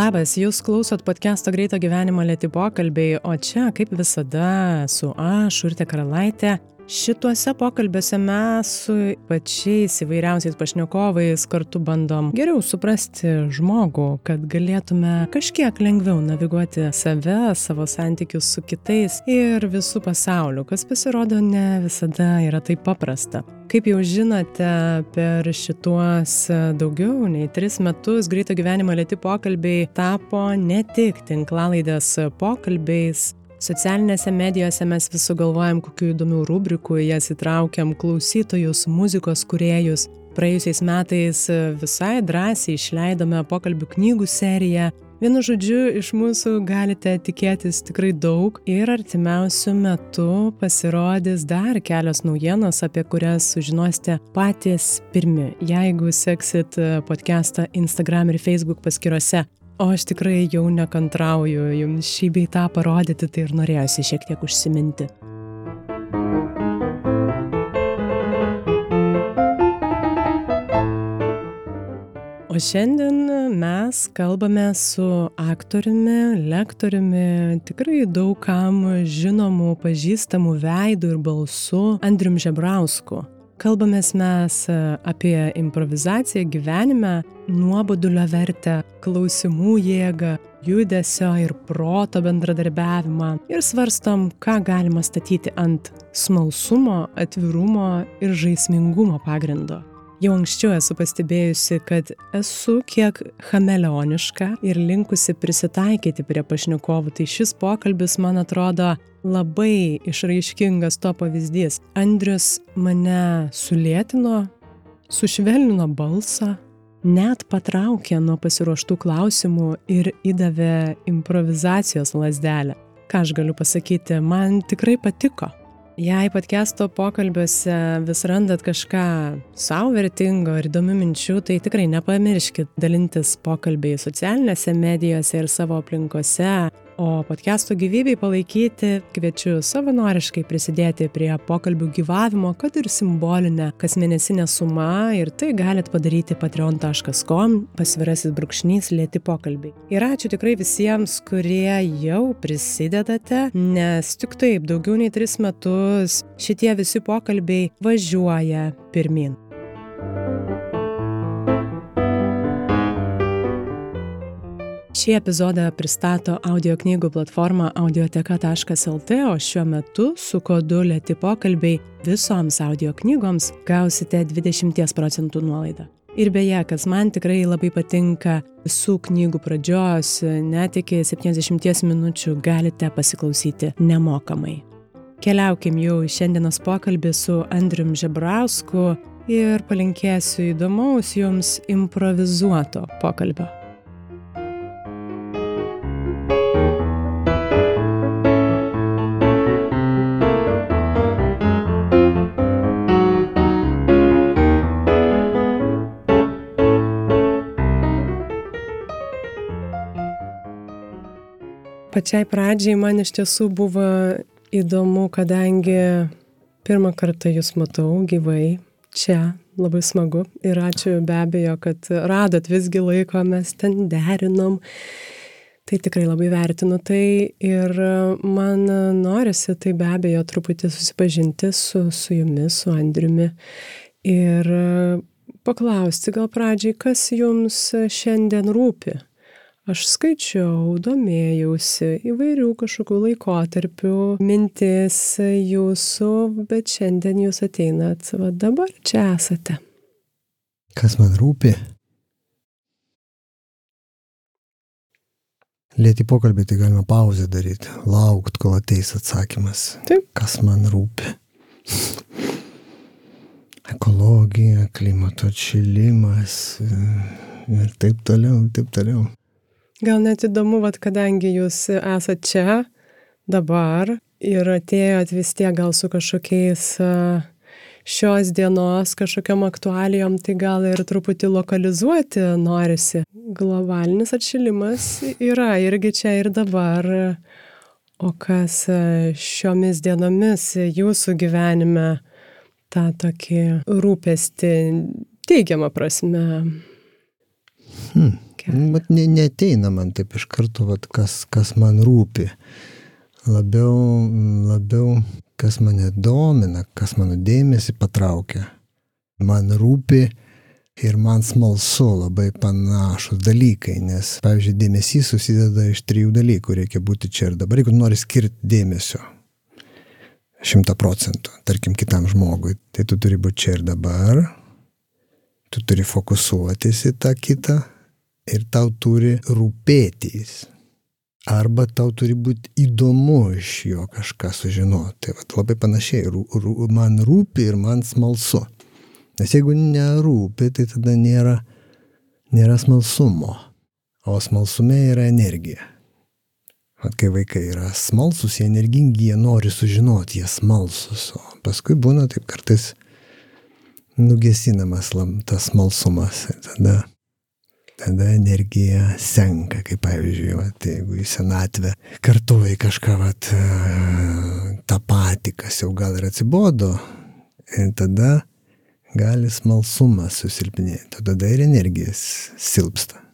Labas, jūs klausot podcast'o Greito gyvenimo lėti pokalbiai, o čia, kaip visada, su aš, Urte Karalaitė. Šituose pokalbiuose mes su pačiais įvairiausiais pašnekovais kartu bandom geriau suprasti žmogų, kad galėtume kažkiek lengviau naviguoti save, savo santykius su kitais ir visų pasauliu, kas pasirodo ne visada yra taip paprasta. Kaip jau žinote, per šituos daugiau nei tris metus greito gyvenimo lėti pokalbiai tapo ne tik tinklalaidės pokalbiais, Socialinėse medijose mes vis sugalvojam kokių įdomių rubrikų, jas įtraukiam klausytojus, muzikos kuriejus. Praėjusiais metais visai drąsiai išleidome pokalbių knygų seriją. Vienu žodžiu, iš mūsų galite tikėtis tikrai daug ir artimiausių metų pasirodys dar kelios naujienos, apie kurias sužinosite patys pirmi, jeigu seksit podcastą Instagram ir Facebook paskyrose. O aš tikrai jau nekantrauju jums šį bei tą parodyti, tai ir norėjusi šiek tiek užsiminti. O šiandien mes kalbame su aktoriumi, lektoriumi, tikrai daugam žinomu, pažįstamu veidu ir balsu Andrium Žebrausku. Kalbamės mes e, apie improvizaciją gyvenime, nuobodulio vertę, klausimų jėgą, judesio ir proto bendradarbiavimą ir svarstom, ką galima statyti ant smalsumo, atvirumo ir žaismingumo pagrindo. Jau anksčiau esu pastebėjusi, kad esu kiek chameleoniška ir linkusi prisitaikyti prie pašnekovų, tai šis pokalbis man atrodo labai išraiškingas to pavyzdys. Andrius mane sulėtino, sušvelnino balsą, net patraukė nuo pasiruoštų klausimų ir įdavė improvizacijos lasdelę. Ką aš galiu pasakyti, man tikrai patiko. Jei podcast'o pokalbiuose vis randat kažką savo vertingo ir įdomių minčių, tai tikrai nepamirškit dalintis pokalbiai socialinėse medijose ir savo aplinkose. O podcast'o gyvybei palaikyti kviečiu savanoriškai prisidėti prie pokalbių gyvavimo, kad ir simbolinė kasmėnesinė suma ir tai galit padaryti patreon.com pasvirasis brūkšnys lėti pokalbiai. Ir ačiū tikrai visiems, kurie jau prisidedate, nes tik taip daugiau nei tris metus šitie visi pokalbiai važiuoja pirmin. Šį epizodą pristato audio knygų platforma audioteka.lt, o šiuo metu su kodu lėti pokalbiai visoms audio knygoms gausite 20 procentų nuolaidą. Ir beje, kas man tikrai labai patinka, visų knygų pradžios net iki 70 minučių galite pasiklausyti nemokamai. Keliaukim jau į šiandienos pokalbį su Andrium Žebrausku ir palinkėsiu įdomaus jums improvizuoto pokalbio. Pačiai pradžiai man iš tiesų buvo įdomu, kadangi pirmą kartą jūs matau gyvai čia, labai smagu. Ir ačiū be abejo, kad radot visgi laiko, mes ten derinom. Tai tikrai labai vertinu tai. Ir man norisi tai be abejo truputį susipažinti su, su jumis, su Andriumi. Ir paklausti gal pradžiai, kas jums šiandien rūpi aš skaičiau, domėjausi įvairių kažkokių laikotarpių, mintis jūsų, bet šiandien jūs ateinat, va dabar čia esate. Kas man rūpi? Lėti pokalbį, tai galima pauzę daryti, laukti, kol ateis atsakymas. Taip. Kas man rūpi? Ekologija, klimato atšilimas ir taip toliau, taip toliau. Gal net įdomu, vat, kadangi jūs esate čia dabar ir atėjot vis tiek gal su kažkokiais šios dienos kažkokiam aktualijom, tai gal ir truputį lokalizuoti norisi. Globalinis atšilimas yra irgi čia ir dabar. O kas šiomis dienomis jūsų gyvenime tą tokį rūpestį teigiamą prasme Hmm Nu, Bet ne, neteina man taip iš karto, vat, kas, kas man rūpi. Labiau, labiau, kas mane domina, kas mano dėmesį patraukia. Man rūpi ir man smalsu labai panašus dalykai, nes, pavyzdžiui, dėmesys susideda iš trijų dalykų. Reikia būti čia ir dabar, jeigu nori skirti dėmesio. Šimta procentų, tarkim, kitam žmogui. Tai tu turi būti čia ir dabar, tu turi fokusuotis į tą kitą ir tau turi rūpėti jis. Arba tau turi būti įdomu iš jo kažką sužinoti. Tai labai panašiai, rū, rū, man rūpi ir man smalsu. Nes jeigu nerūpi, tai tada nėra, nėra smalsumo. O smalsume yra energija. Vat kai vaikai yra smalsus, jie energingi, jie nori sužinoti, jie smalsus. O paskui būna taip kartais nugesinamas tas smalsumas. Tada, tada energija senka, kaip pavyzdžiui, vat, jeigu į senatvę kartuoji kažką, vat, tą patį, kas jau gal ir atsibodo, ir tada gali smalsumas susilpnėti, tada ir energijas silpsta.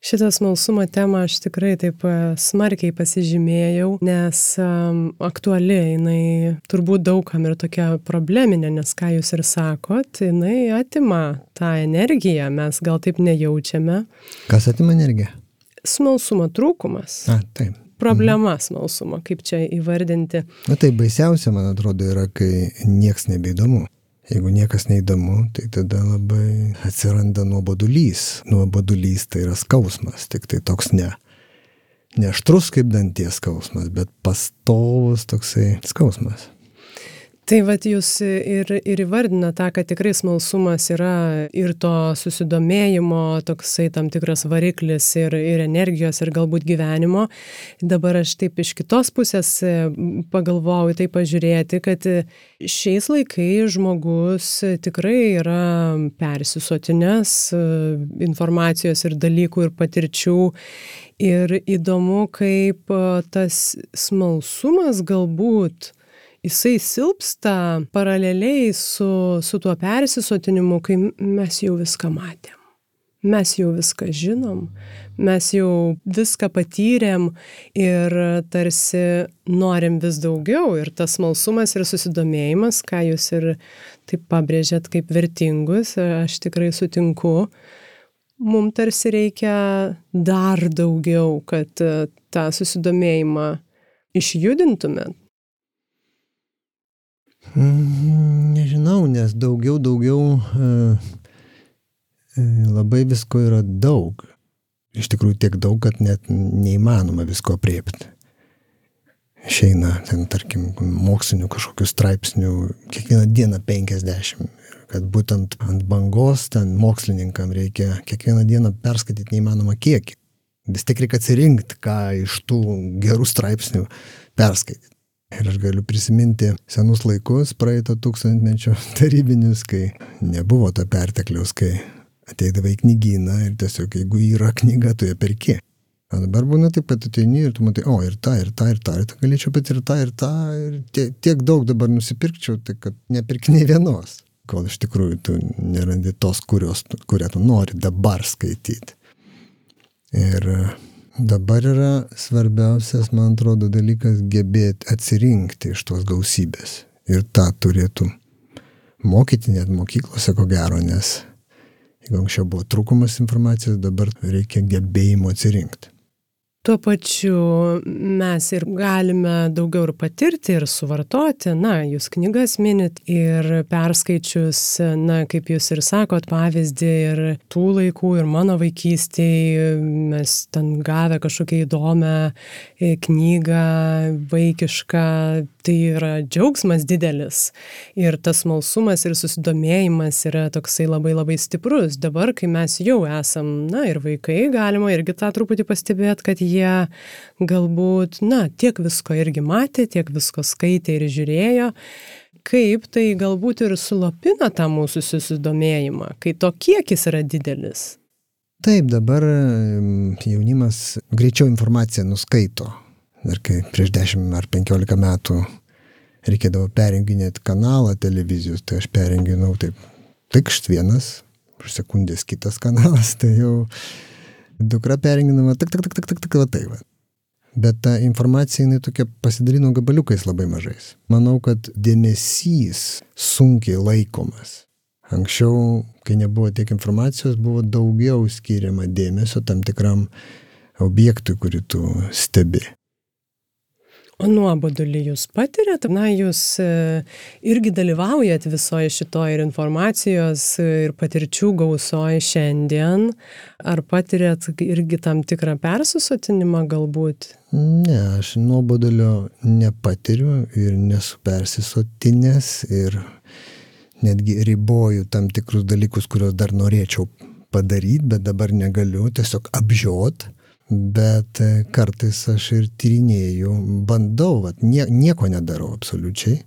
Šitą smalsumo temą aš tikrai taip e, smarkiai pasižymėjau, nes um, aktuali, jinai turbūt daugam ir tokia probleminė, nes ką jūs ir sakot, jinai atima tą energiją, mes gal taip nejaučiame. Kas atima energiją? Smalsumo trūkumas. A, taip. Problema smalsumo, kaip čia įvardinti. Na tai baisiausia, man atrodo, yra, kai nieks nebeįdomu. Jeigu niekas neįdomu, tai tada labai atsiranda nuobodulys. Nuobodulys tai yra skausmas, tik tai toks ne. Neštrus kaip danties skausmas, bet pastovus toksai skausmas. Tai vad jūs ir, ir įvardina tą, kad tikrai smalsumas yra ir to susidomėjimo toksai tam tikras variklis ir, ir energijos ir galbūt gyvenimo. Dabar aš taip iš kitos pusės pagalvojau tai pažiūrėti, kad šiais laikais žmogus tikrai yra persisotinęs informacijos ir dalykų ir patirčių. Ir įdomu, kaip tas smalsumas galbūt jisai silpsta paraleliai su, su tuo persisotinimu, kai mes jau viską matėm. Mes jau viską žinom, mes jau viską patyrėm ir tarsi norim vis daugiau. Ir tas smalsumas ir susidomėjimas, ką jūs ir taip pabrėžėt kaip vertingus, aš tikrai sutinku, mums tarsi reikia dar daugiau, kad tą susidomėjimą išjudintumėt. Mm, nežinau, nes daugiau, daugiau e, e, labai visko yra daug. Iš tikrųjų tiek daug, kad net neįmanoma visko priepti. Išeina ten, tarkim, mokslinių kažkokių straipsnių, kiekvieną dieną 50. Kad būtent ant bangos ten mokslininkam reikia kiekvieną dieną perskaityti neįmanomą kiekį. Vis tik reikia atsirinkti, ką iš tų gerų straipsnių perskaityti. Ir aš galiu prisiminti senus laikus, praeito tūkstantmečio tarybinius, kai nebuvo to pertekliaus, kai ateidavai į knygyną ir tiesiog jeigu yra knyga, tu ją perki. O dabar būna taip, kad ateini ir tu matai, o ir tą, ir tą, ir tą, ir tą galėčiau pat ir tą, ir tą, ir tiek, tiek daug dabar nusipirkčiau, tai kad nepirk nei vienos, kol iš tikrųjų tu nerandi tos, kurios, kurią tu nori dabar skaityti. Ir Dabar yra svarbiausias, man atrodo, dalykas gebėti atsirinkti iš tos gausybės. Ir tą turėtų mokyti net mokyklose, ko gero, nes jeigu anksčiau buvo trūkumas informacijos, dabar reikia gebėjimo atsirinkti tuo pačiu mes ir galime daugiau ir patirti ir suvartoti. Na jūs knygas minit ir perskaičius na kaip jūs ir sakot pavyzdį ir tų laikų ir mano vaikystėj mes ten gavę kažkokią įdomią e, knygą vaikišką tai yra džiaugsmas didelis. Ir tas smalsumas ir susidomėjimas yra toksai labai labai stiprus. Dabar kai mes jau esam na ir vaikai galima irgi tą truputį pastebėt kad jie galbūt, na, tiek visko irgi matė, tiek visko skaitė ir žiūrėjo, kaip tai galbūt ir sulapina tą mūsų susidomėjimą, kai to kiekis yra didelis. Taip, dabar jaunimas greičiau informaciją nuskaito. Ir kai prieš 10 ar 15 metų reikėdavo perjunginėti kanalą televizijos, tai aš perjunginau taip, tikšt vienas, už sekundės kitas kanalas, tai jau Dukra perjunginama, tak, tak, tak, tak, tak, tak, va tai va. Bet ta informacija, jinai tokia pasidalino gabaliukais labai mažais. Manau, kad dėmesys sunkiai laikomas. Anksčiau, kai nebuvo tiek informacijos, buvo daugiau skiriama dėmesio tam tikram objektui, kurį tu stebi. Nuobodulį jūs patiriat? Na, jūs e, irgi dalyvaujat visoje šitoje ir informacijos, ir patirčių gausoje šiandien. Ar patiriat irgi tam tikrą persusotinimą galbūt? Ne, aš nuobodulio nepatiriu ir nesu persisotinęs ir netgi riboju tam tikrus dalykus, kuriuos dar norėčiau padaryti, bet dabar negaliu, tiesiog apžiot bet e, kartais aš ir tyrinėju, bandau, vat, nie, nieko nedarau absoliučiai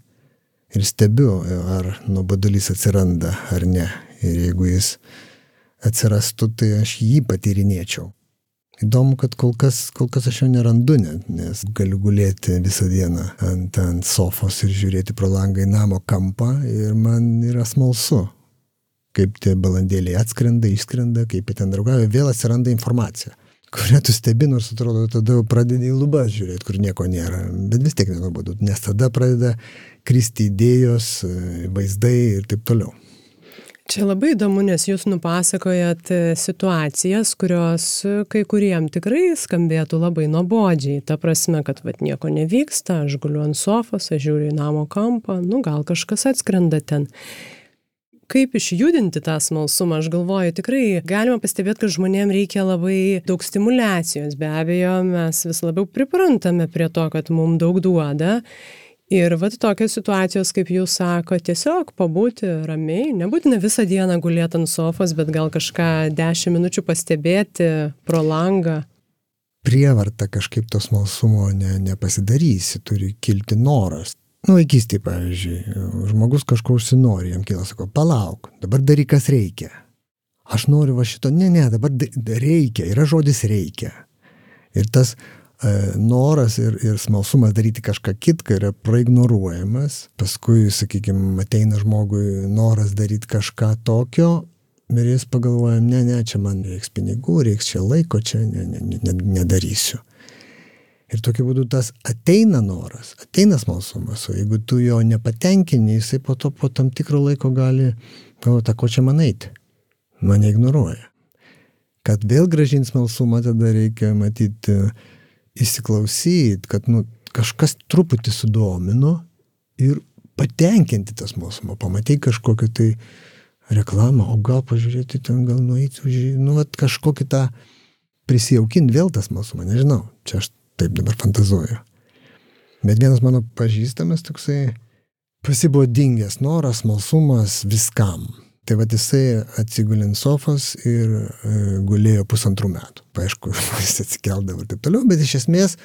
ir stebiu, e, ar nuobodulys atsiranda ar ne. Ir jeigu jis atsirastų, tai aš jį patyrinėčiau. Įdomu, kad kol kas, kol kas aš jo nerandu net, nes galiu gulėti visą dieną ant, ant sofos ir žiūrėti pro langą į namo kampą ir man yra smalsu, kaip tie balandėliai atskrenda, išskrenda, kaip jie ten draugauja, vėl atsiranda informacija kurią tu stebi, nors atrodo, tada pradedi į lubas žiūrėti, kur nieko nėra, bet vis tiek nenuobodu, nes tada pradeda kristi idėjos, vaizdai ir taip toliau. Čia labai įdomu, nes jūs nupasakojat e, situacijas, kurios e, kai kuriem tikrai skambėtų labai nuobodžiai. Ta prasme, kad vat, nieko nevyksta, aš guliu ant sofos, aš žiūriu į namo kampą, nu gal kažkas atskrenda ten kaip išjudinti tą smalsumą aš galvoju tikrai galima pastebėt kad žmonėm reikia labai daug stimuliacijos be abejo mes vis labiau priprantame prie to kad mum daug duoda Ir vat tokios situacijos, kaip jūs sako, tiesiog pabūti ramiai, nebūtina visą dieną gulėti ant sofos, bet gal kažką dešimt minučių pastebėti pro langą. Prievarta kažkaip tos malsumo ne, nepasidarysi, turi kilti noras. Nu, vaikystėje, pavyzdžiui, žmogus kažko užsinori, jam kyla, sako, palauk, dabar daryk, kas reikia. Aš noriu va šito, ne, ne, dabar reikia, yra žodis reikia. Ir tas e, noras ir, ir smalsumas daryti kažką kitką yra praignoruojamas. Paskui, sakykime, ateina žmogui noras daryti kažką tokio ir jis pagalvoja, ne, ne, čia man reiks pinigų, reiks čia laiko, čia ne, ne, ne, nedarysiu. Ir tokiu būdu tas ateina noras, ateina smalsumas, o jeigu tu jo nepatenkini, jisai po to po tam tikro laiko gali galvoti, ko čia man eiti. Mane ignoruoja. Kad vėl gražinti smalsumą, tada reikia matyti, įsiklausyti, kad nu, kažkas truputį sudomino ir patenkinti tą smalsumą. Pamatai kažkokią tai reklamą, o gal pažiūrėti ten, gal nueiti, nu, vat, kažkokį tą prisijaukinti vėl tą smalsumą, nežinau. Čia aš taip dabar fantazuoju. Bet vienas mano pažįstamas toksai pasibuvo dingęs noras, malsumas viskam. Tai va jisai atsigulė ant sofos ir e, gulėjo pusantrų metų. Paaišku, jis atsikeldavo ir taip toliau, bet iš esmės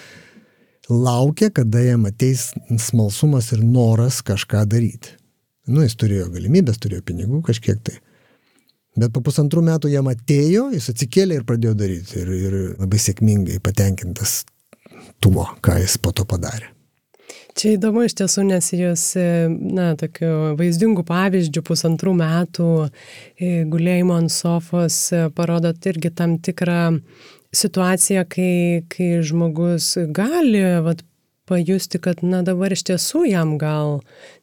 laukia, kada jam ateis smalsumas ir noras kažką daryti. Nu, jis turėjo galimybės, turėjo pinigų kažkiek tai. Bet po pusantrų metų jam atėjo, jis atsikėlė ir pradėjo daryti. Ir, ir labai sėkmingai patenkintas tuo, ką jis po to padarė. Čia įdomu iš tiesų, nes jūs, na, tokiu vaizdingu pavyzdžiu pusantrų metų e, gulėjimo ant sofos e, parodot irgi tam tikrą situaciją, kai, kai žmogus gali vat, pajusti, kad, na, dabar iš tiesų jam gal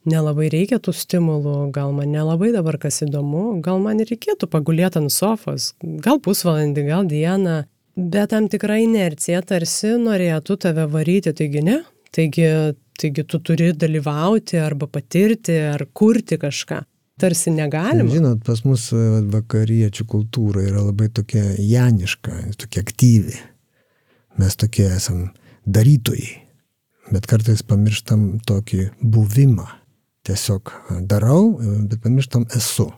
nelabai reikia tų stimulų, gal man nelabai dabar kas įdomu, gal man reikėtų pagulėti ant sofos, gal pusvalandį, gal dieną bet tam tikra inercija tarsi norėtų tave varyti, taigi ne, taigi, taigi tu turi dalyvauti arba patirti ar kurti kažką. Tarsi negalima. Žinot, pas mus vakariečių kultūra yra labai tokia janiška, tokia aktyvi. Mes tokie esam darytojai, bet kartais pamirštam tokį buvimą. Tiesiog darau, bet pamirštam esu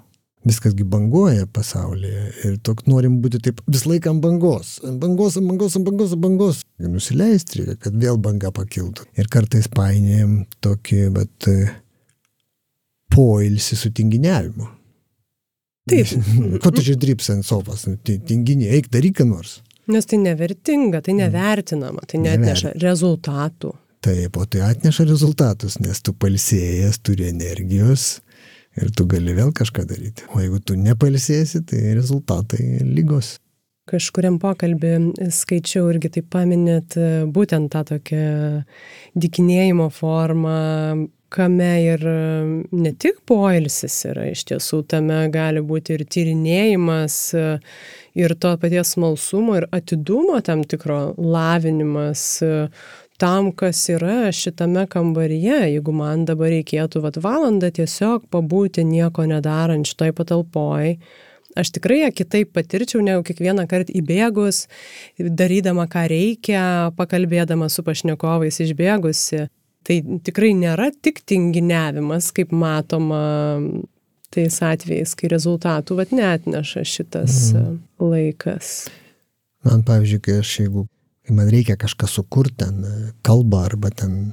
viskas gi banguoja pasaulyje ir tok norim būti taip visą laiką ant bangos, ant bangos, ant bangos, ant bangos, ant bangos. Nusileisti reikia, kad vėl banga pakiltų. Ir kartais painėjam tokį, bet poilsį su tinginiavimu. Taip. Ko tu čia dripsi ant sofos, nu, tinginė, eik daryk ką nors. Nes tai nevertinga, tai nevertinama, tai neatneša Never. rezultatų. Taip, o tai atneša rezultatus, nes tu palsėjęs turi energijos, ir tu gali vėl kažką daryti. O jeigu tu nepalsėsi, tai rezultatai lygos. kažkuriam pokalbį skaičiau irgi taip paminėt būtent tą tokią dikinėjimo formą, kame ir ne tik poilsis yra iš tiesų, tame gali būti ir tyrinėjimas, ir to paties smalsumo, ir atidumo tam tikro lavinimas tam, kas yra šitame kambaryje. Jeigu man dabar reikėtų vat, valandą tiesiog pabūti nieko nedarant šitoj patalpoj, aš tikrai ją kitaip patirčiau, negu kiekvieną kartą įbėgus, darydama ką reikia, pakalbėdama su pašnekovais išbėgusi. Tai tikrai nėra tik tinginiavimas, kaip matoma tais atvejais, kai rezultatų vat netneša šitas mm. laikas. Man, pavyzdžiui, kai aš jeigu kai man reikia kažką sukurti, ten kalbą arba ten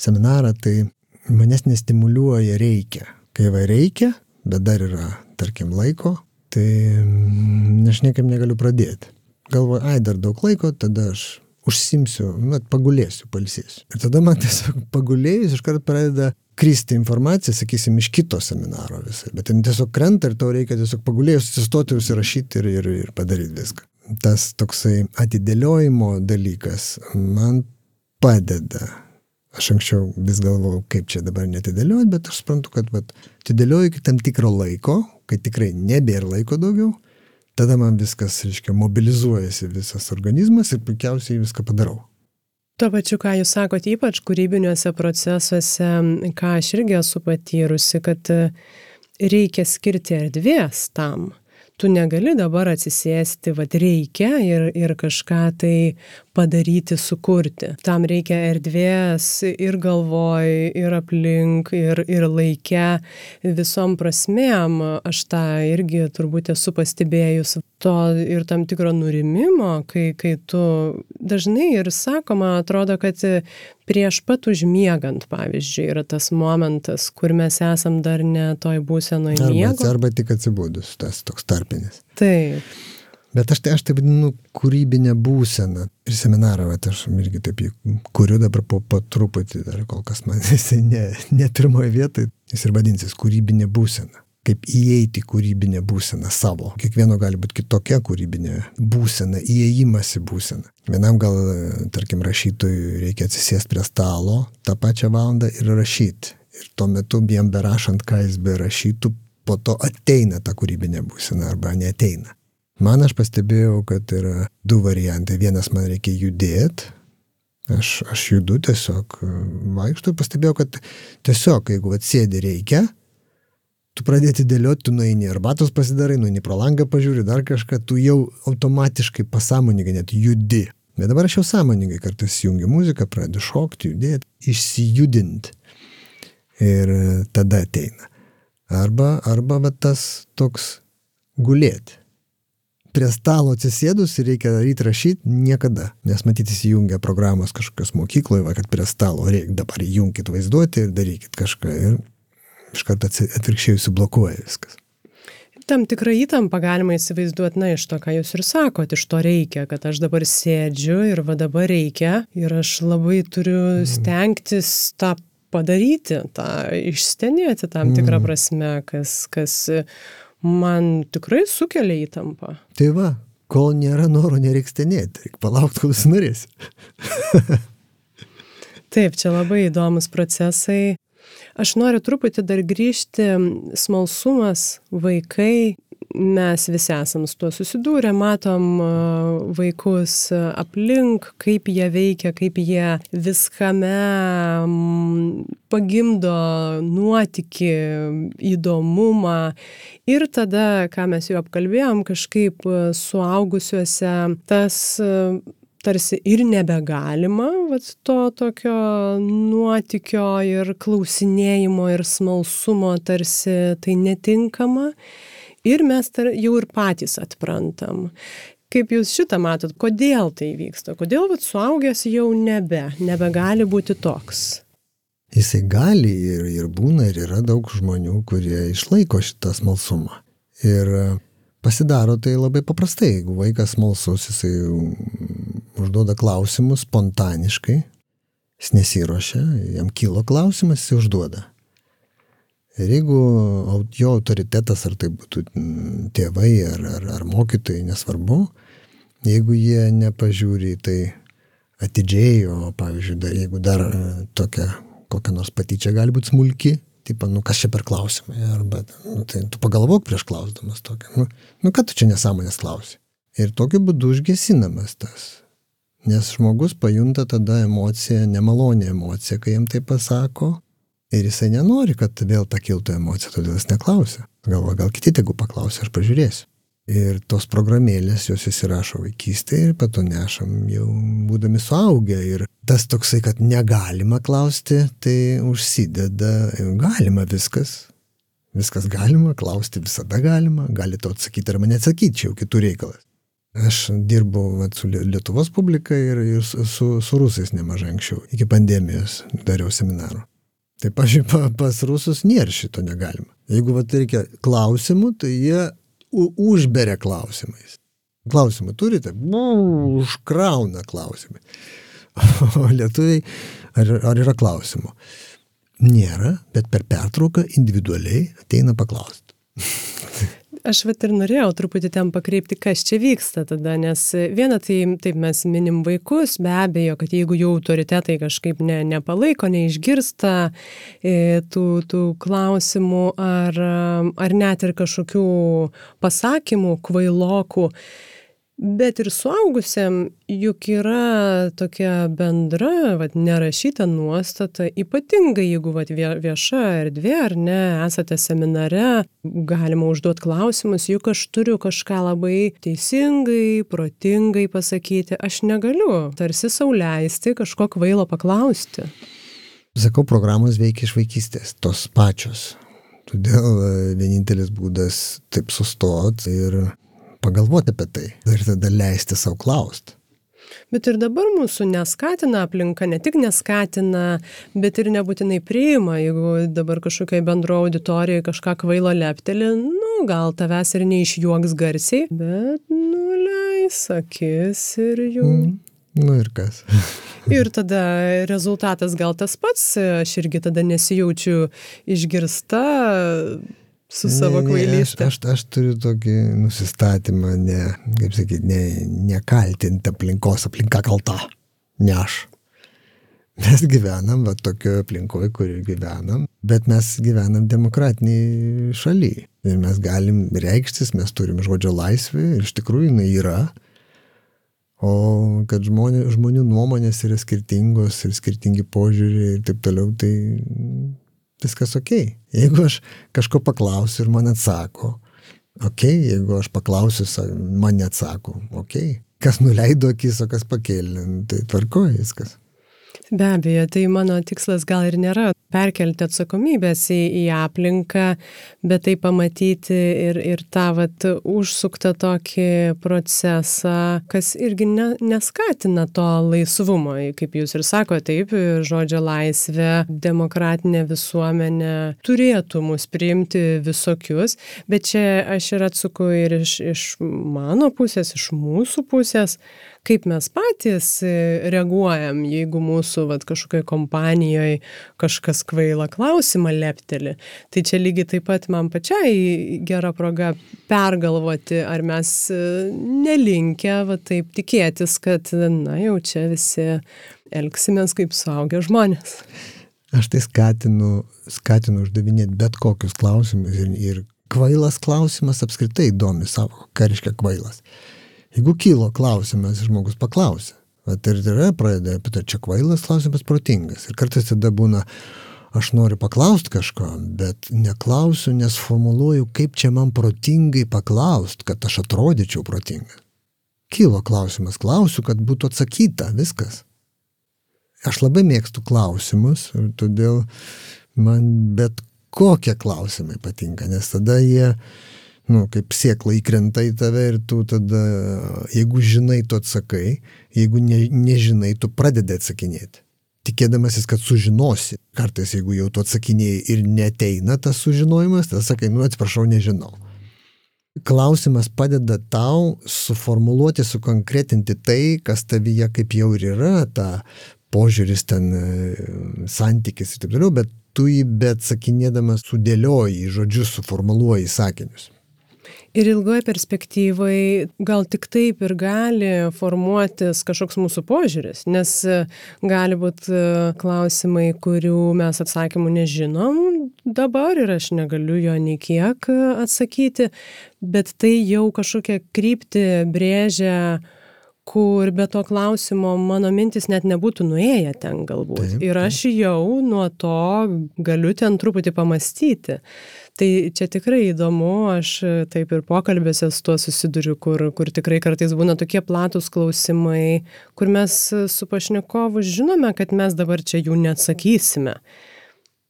seminarą, tai manęs nestimuliuoja reikia. Kai va reikia, bet dar yra, tarkim, laiko, tai mm, aš niekaip negaliu pradėti. Galvoju, ai, dar daug laiko, tada aš užsimsiu, net pagulėsiu, palsėsiu. Ir tada man tiesiog pagulėjus iškart pradeda kristi informacija, sakysim, iš kito seminaro visai. Bet ten tiesiog krenta ir tau reikia tiesiog pagulėjus atsistoti, užsirašyti ir, ir, ir padaryti viską tas toksai atidėliojimo dalykas man padeda. Aš anksčiau vis galvojau, kaip čia dabar netidėlioti, bet aš suprantu, kad vat, atidėlioju iki tam tikro laiko, kai tikrai nebėra laiko daugiau, tada man viskas, reiškia, mobilizuojasi visas organizmas ir puikiausiai viską padarau. Tuo pačiu, ką jūs sakote, ypač kūrybiniuose procesuose, ką aš irgi esu patyrusi, kad reikia skirti erdvės tam tu negali dabar atsisėsti, vad reikia ir, ir kažką tai padaryti, sukurti. Tam reikia erdvės ir galvoj, ir aplink, ir, ir laike, visom prasmėm. Aš tą irgi turbūt esu pastebėjus. To ir tam tikro nurimimo, kai, kai tu dažnai ir sakoma, atrodo, kad prieš pat užmiegant, pavyzdžiui, yra tas momentas, kur mes esam dar ne toj būsenoje. Arba, arba tik atsibūdus, tas toks tarpinis. Taip. Bet aš tai, aš tai vadinu kūrybinę būseną. Ir seminarą, va, aš irgi taip jį kuriu dabar po, po truputį, dar kol kas man jisai ne, ne pirmoje vietoje, jis ir vadinsis kūrybinė būsena. Kaip įeiti kūrybinę būseną savo. Kiekvieno gali būti kitokia kūrybinė būsena, įėjimas į būseną. Vienam gal, tarkim, rašytojui reikia atsisėsti prie stalo tą pačią valandą ir rašyti. Ir tuo metu, jam berašant, ką jis berašytų, po to ateina ta kūrybinė būsena arba neteina. Man aš pastebėjau, kad yra du variantai. Vienas man reikia judėti. Aš, aš judu tiesiog vaikštų ir pastebėjau, kad tiesiog, jeigu atsėdi reikia, tu pradėti dėlioti, tu nueini arbatos pasidarai, nueini pro langą pažiūri, dar kažką, tu jau automatiškai pasąmoningai net judi. Bet dabar aš jau sąmoningai kartais jungiu muziką, pradedu šokti, judėti, išsijudinti. Ir tada ateina. Arba, arba tas toks gulėti prie stalo atsisėdus ir reikia daryti rašyti, niekada. Nes matyti įsijungia programos kažkokios mokykloje, va, kad prie stalo reikia dabar įjungkit vaizduoti ir darykit kažką. Ir iš karto atvirkščiai sublokuoja viskas. Tam tikrą įtampą galima įsivaizduoti, na, iš to, ką jūs ir sakot, iš to reikia, kad aš dabar sėdžiu ir va dabar reikia ir aš labai turiu mhm. stengtis tą padaryti, tą išstenėti tam tikrą mhm. prasme, kas, kas man tikrai sukelia įtampą. Tai va, kol nėra noro, nereiks tenėti, reikia palaukti, kol jis norės. Taip, čia labai įdomus procesai. Aš noriu truputį dar grįžti, smalsumas, vaikai, mes visi esam su tuo susidūrę, matom vaikus aplink, kaip jie veikia, kaip jie viskame pagimdo nuotykį, įdomumą. Ir tada, ką mes jau apkalbėjom, kažkaip suaugusiuose tas tarsi ir nebegalima, vat, to tokio nuotykio ir klausinėjimo ir smalsumo tarsi tai netinkama ir mes tar, jau ir patys atprantam. Kaip jūs šitą matot, kodėl tai vyksta? Kodėl vat, suaugęs jau nebe, nebegali būti toks? Jisai gali ir, ir būna, ir yra daug žmonių, kurie išlaiko šitą smalsumą. Ir e, pasidaro tai labai paprastai. Jeigu vaikas smalsus, jisai užduoda klausimus spontaniškai, jis nesiuošia, jam kilo klausimas, jis užduoda. Ir jeigu jo autoritetas, ar tai būtų tėvai, ar, ar, ar mokytojai, nesvarbu, Jeigu jie nepažiūri į tai atidžiai, o pavyzdžiui, dar, jeigu dar e, tokia kokia nors patyčia gali būti smulki, tipo, nu kas čia per klausimai, arba, nu, tai tu pagalvok prieš klausdamas tokia, nu, nu ką tu čia nesąmonės klausi. Ir tokiu būdu užgesinamas tas. Nes žmogus pajunta tada emociją, nemalonę emociją, kai jam tai pasako, ir jisai nenori, kad vėl ta kiltų emocija, todėl jis neklausia. Galva, gal kiti tegu paklausia, aš pažiūrėsiu. Ir tos programėlės jos įsirašo vaikystėje ir pato nešam jau būdami suaugę. Ir tas toksai, kad negalima klausti, tai užsideda, galima viskas. Viskas galima, klausti visada galima, gali to atsakyti arba neatsakyti, čia jau kitų reikalas. Aš dirbau vat, su Lietuvos publika ir, ir su, su rusais nemažai anksčiau, iki pandemijos dariau seminarų. Tai, pažiūrėjau, pas rusus nėra šito negalima. Jeigu vat, reikia klausimų, tai jie užberia klausimais. Klausimų turite? Užkrauna klausimai. O lietuviai, ar, ar yra klausimų? Nėra, bet per pertrauką individualiai ateina paklausti. Aš vat ir norėjau truputį ten pakreipti, kas čia vyksta tada, nes viena tai taip mes minim vaikus, be abejo, kad jeigu jų autoritetai kažkaip ne, nepalaiko, neišgirsta e, tų, tų klausimų ar, ar net ir kažkokių pasakymų kvailokų, Bet ir suaugusiam juk yra tokia bendra, vat, nerašyta nuostata, ypatingai jeigu vat, vieša erdvė ar ne, esate seminare, galima užduoti klausimus, juk aš turiu kažką labai teisingai, protingai pasakyti, aš negaliu tarsi sauliaisti kažko kvailo paklausti. Sakau, programos veikia iš vaikystės, tos pačios. Todėl vienintelis būdas taip sustoti ir pagalvoti apie tai ir tada leisti savo klausti. Bet ir dabar mūsų neskatina aplinka, ne tik neskatina, bet ir nebūtinai priima. Jeigu dabar kažkokiai bendro auditorijoje kažką kvailo leptelį, nu, gal tavęs ir neišjuoks garsiai, bet nuleis akis ir jų. Mm. Nu ir kas. ir tada rezultatas gal tas pats, aš irgi tada nesijaučiu išgirsta su savo kvailystė. Aš, aš, aš turiu tokį nusistatymą, ne, kaip sakyti, ne, nekaltinti aplinkos, aplinka kalta, ne aš. Mes gyvenam, va, tokioje aplinkoje, kurioje gyvenam, bet mes gyvenam demokratiniai šalyje. Ir mes galim reikštis, mes turim žodžio laisvę ir iš tikrųjų jinai yra. O kad žmonė, žmonių nuomonės yra skirtingos ir skirtingi požiūriai ir taip toliau, tai viskas ok. Jeigu aš kažko paklausiu ir man atsako, ok, jeigu aš paklausiu, man neatsako, ok. Kas nuleido akis, o kas pakėlė, tai tvarkoja viskas. Be abejo, tai mano tikslas gal ir nėra perkelti atsakomybės į, į aplinką, bet tai pamatyti ir, ir tą vat, užsuktą tokį procesą, kas irgi ne, neskatina to laisvumo. Kaip jūs ir sakote, taip, žodžio laisvė, demokratinė visuomenė turėtų mus priimti visokius, bet čia aš ir atsuku ir iš, iš mano pusės, iš mūsų pusės, kaip mes patys e, reaguojam, jeigu mūsų vat, kažkokioje kompanijoje kažkas kvaila klausimą lepteli. Tai čia lygiai taip pat man pačiai gera proga pergalvoti, ar mes e, nelinkę va, taip tikėtis, kad, na jau čia visi elgsimės kaip suaugę žmonės. Aš tai skatinu, skatinu uždavinėti bet kokius klausimus ir, ir kvailas klausimas apskritai įdomi savo, ką reiškia kvailas. Jeigu kilo klausimas, žmogus paklausė. Vat ir yra pradeda apie tai, čia kvailas klausimas protingas. Ir kartais tada būna, aš noriu paklausti kažko, bet neklausiu, nes formuluoju, kaip čia man protingai paklausti, kad aš atrodyčiau protingas. Kilo klausimas, klausiu, kad būtų atsakyta, viskas. Aš labai mėgstu klausimus ir todėl man bet kokie klausimai patinka, nes tada jie nu, kaip siekla įkrenta į tave ir tu tada, jeigu žinai, tu atsakai, jeigu ne, nežinai, tu pradedi atsakinėti. Tikėdamasis, kad sužinosi. Kartais, jeigu jau tu atsakinėjai ir neteina tas sužinojimas, tada sakai, nu atsiprašau, nežinau. Klausimas padeda tau suformuluoti, sukonkretinti tai, kas tavyje kaip jau ir yra, ta požiūris ten, e, santykis ir taip toliau, bet tu jį bet sakinėdamas sudėlioji žodžius, suformuluoji sakinius. Ir ilgoje perspektyvai gal tik taip ir gali formuotis kažkoks mūsų požiūris, nes e, gali būti e, klausimai, kurių mes atsakymų nežinom dabar ir aš negaliu jo nei kiek atsakyti, bet tai jau kažkokią kryptį brėžia kur be to klausimo mano mintis net nebūtų nuėję ten galbūt. Taip, taip. Ir aš jau nuo to galiu ten truputį pamastyti. Tai čia tikrai įdomu, aš taip ir pokalbėse su tuo susiduriu, kur, kur tikrai kartais būna tokie platus klausimai, kur mes su pašnekovu žinome, kad mes dabar čia jų neatsakysime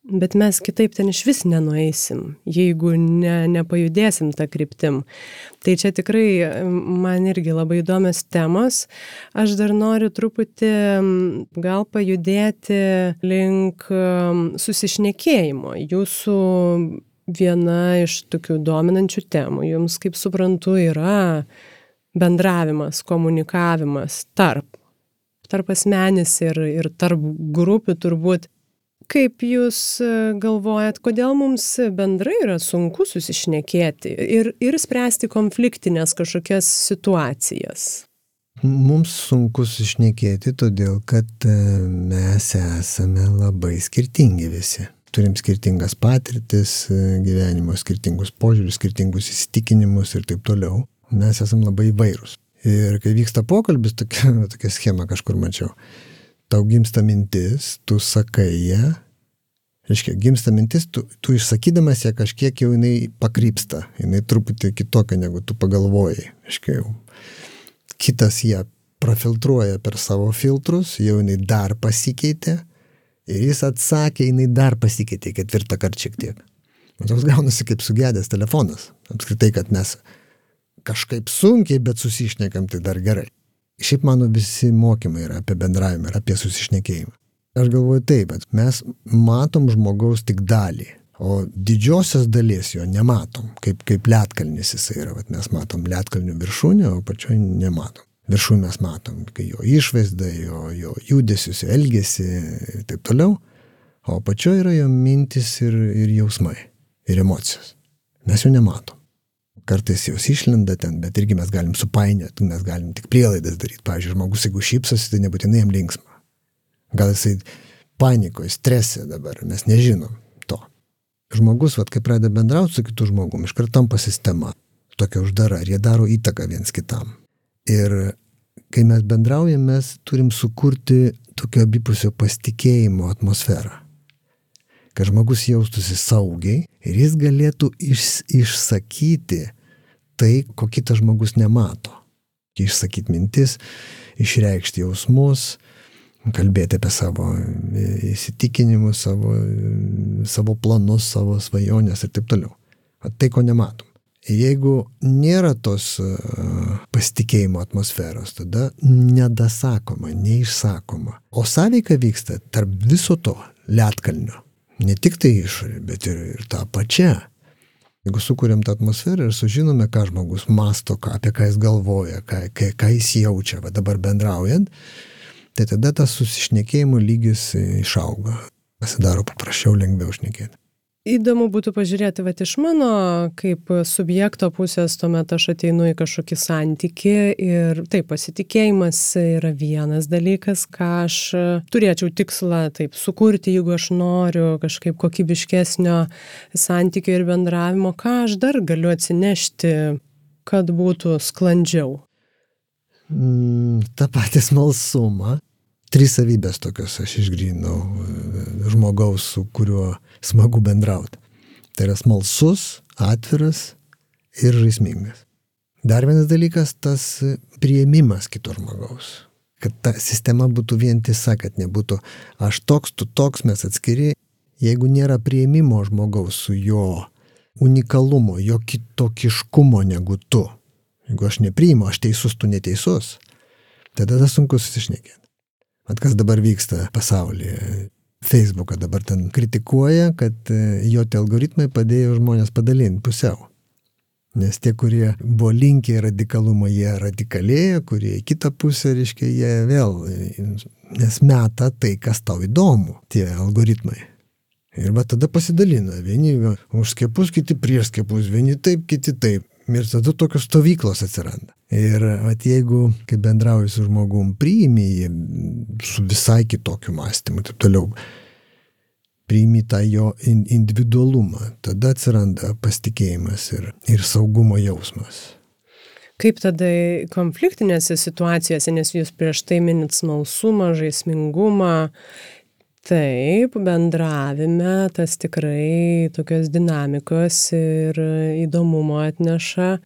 bet mes kitaip ten išvis nenueisim, jeigu ne, nepajudėsim tą kryptim. Tai čia tikrai man irgi labai įdomios temos. Aš dar noriu truputį gal pajudėti link susišnekėjimo. Jūsų viena iš tokių dominančių temų, jums, kaip suprantu, yra bendravimas, komunikavimas tarp tarp asmenis ir, ir tarp grupių turbūt kaip jūs e, galvojat kodėl mums bendrai yra sunku susišnekėti ir ir spręsti konfliktines kažkokias situacijas Mums sunku susišnekėti, todėl kad e, mes esame labai skirtingi visi. Turim skirtingas patirtis e, gyvenimo, skirtingus požiūrius, skirtingus įsitikinimus ir taip toliau. Mes esame labai įvairūs. Ir kai vyksta pokalbis, tokia, tokia schema kažkur mačiau, tau gimsta mintis, tu sakai ją, reiškia, gimsta mintis, tu, tu išsakydamas ją kažkiek jau jinai pakrypsta, jinai truputį kitokia negu tu pagalvojai. Reiškia, jau kitas ją prafiltruoja per savo filtrus, jau jinai dar pasikeitė ir jis atsakė, jinai dar pasikeitė ketvirtą kartą šiek tiek. Man toks gaunasi kaip sugedęs telefonas. Apskritai, kad mes kažkaip sunkiai, bet susišnekam, tai dar gerai. Šiaip mano visi mokymai yra apie bendravimą ir apie susišnekėjimą. Aš galvoju taip, bet mes matom žmogaus tik dalį, o didžiosios dalies jo nematom, kaip, kaip lietkalnis jisai yra, vat mes matom lietkalnių viršūnę, o pačioj nematom. Viršūnę mes matom, jo išvaizda, jo, jo judesius, elgesį ir taip toliau, o pačioje yra jo mintis ir, ir jausmai, ir emocijos. Mes jų nematom kartais jos išlenda ten, bet irgi mes galim supainioti, mes galim tik prielaidas daryti. Pavyzdžiui, žmogus, jeigu šypsosi, tai nebūtinai jam linksma. Gal jisai panikoje, strese dabar, mes nežinom to. Žmogus, vat, kai pradeda bendrauti su kitu žmogumi, iš karto tampa sistema, tokia uždara, ir jie daro įtaką viens kitam. Ir kai mes bendraujam, mes turim sukurti tokio abipusio pasitikėjimo atmosferą kad žmogus jaustųsi saugiai ir jis galėtų iš, išsakyti tai, ko kitas žmogus nemato. Išsakyti mintis, išreikšti jausmus, kalbėti apie savo įsitikinimus, savo, savo planus, savo svajonės ir taip toliau. O tai, ko nematom. Jeigu nėra tos pasitikėjimo atmosferos, tada nedasakoma, neišsakoma. O sąveika vyksta tarp viso to lietkalnio. Ne tik tai išorė, bet ir, ir tą pačią. Jeigu sukūrėm tą atmosferą ir sužinome, ką žmogus masto, ką, apie ką jis galvoja, ką, ką, ką jis jaučia, va dabar bendraujant, tai tada tas susišnekėjimo lygis išauga. Pasidaro paprasčiau, lengviau šnekėti įdomu būtų pažiūrėti vat iš mano kaip subjekto pusės tuomet aš ateinu į kažkokį santykį ir taip pasitikėjimas yra vienas dalykas ką aš turėčiau tikslą taip sukurti jeigu aš noriu kažkaip kokybiškesnio santykio ir bendravimo ką aš dar galiu atsinešti kad būtų sklandžiau. Mm, tą patį smalsumą Trys savybės tokios aš išgrynau e, žmogaus, su kuriuo smagu bendrauti. Tai yra smalsus, atviras ir žaismingas. Dar vienas dalykas - tas prieimimas kito žmogaus. Kad ta sistema būtų vientisa, kad nebūtų aš toks, tu toks, mes atskiri. Jeigu nėra prieimimo žmogaus su jo unikalumo, jo kitokiškumo negu tu, jeigu aš nepriimu, aš teisus, tu neteisus, tada tas sunku susišnekėti. Mat kas dabar vyksta pasaulyje. Facebooką dabar ten kritikuoja, kad e, jo tie algoritmai padėjo žmonės padalinti pusiau. Nes tie, kurie buvo linkę į radikalumą, jie radikalėja, kurie į kitą pusę, reiškia, jie vėl, e, nes meta tai, kas tau įdomu, tie algoritmai. Ir va tada pasidalina. Vieni už skiepus, kiti prieš skiepus, vieni taip, kiti taip. Ir tada tokios stovyklos atsiranda. Ir at, jeigu, kai bendrauji su žmogum, priimi jį su visai kitokiu mąstymu ir taip toliau, priimi tą jo individualumą, tada atsiranda pasitikėjimas ir, ir saugumo jausmas. Kaip tada konfliktinėse situacijose, nes jūs prieš tai minit smalsumą, žaismingumą, taip, bendravime tas tikrai tokios dinamikos ir įdomumo atneša.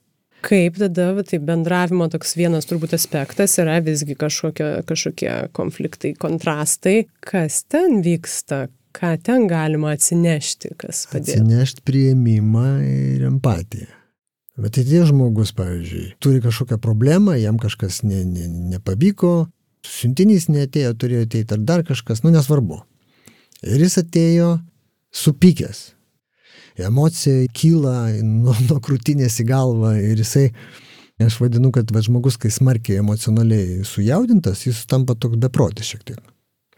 Kaip tada, va, tai bendravimo toks vienas turbūt aspektas yra visgi kažkokie, kažkokie konfliktai, kontrastai. Kas ten vyksta, ką ten galima atsinešti, kas padeda? Atsinešti prieimimą ir empatiją. Bet tie žmogus, pavyzdžiui, turi kažkokią problemą, jam kažkas ne, ne, nepavyko, siuntinys neatėjo, turėjo ateiti ar dar kažkas, nu nesvarbu. Ir jis atėjo supykęs. Emocija kyla nuo, nuo krūtinės į galvą ir jisai, aš vadinu, kad va, žmogus, kai smarkiai emocionaliai sujaudintas, jis tampa toks beprotis šiek tiek.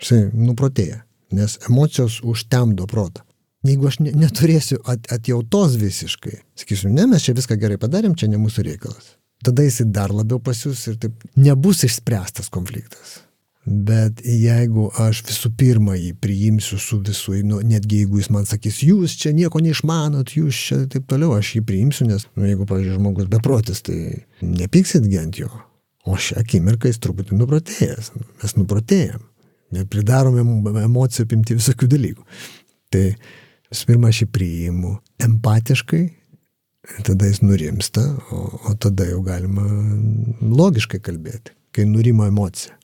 Jisai nuprotėja, nes emocijos užtemdo protą jeigu aš ne, neturėsiu at, atjautos visiškai, sakysiu, ne, mes čia viską gerai padarėm, čia ne mūsų reikalas. Tada jisai dar labiau pasiūs ir taip nebus išspręstas konfliktas. Bet jeigu aš visų pirma jį priimsiu su visu, nu, netgi jeigu jis man sakys, jūs čia nieko neišmanot, jūs čia taip toliau, aš jį priimsiu, nes, nu, jeigu, pavyzdžiui, žmogus beprotis, tai nepyksit gent jo. O šią akimirką jis truputį nuprotėjęs, mes nuprotėjom, nepridarome emocijų apimti visokių dalykų. Tai Visų pirma, aš jį priimu empatiškai, tada jis nurimsta, o, o tada jau galima logiškai kalbėti, kai nurimo emocija.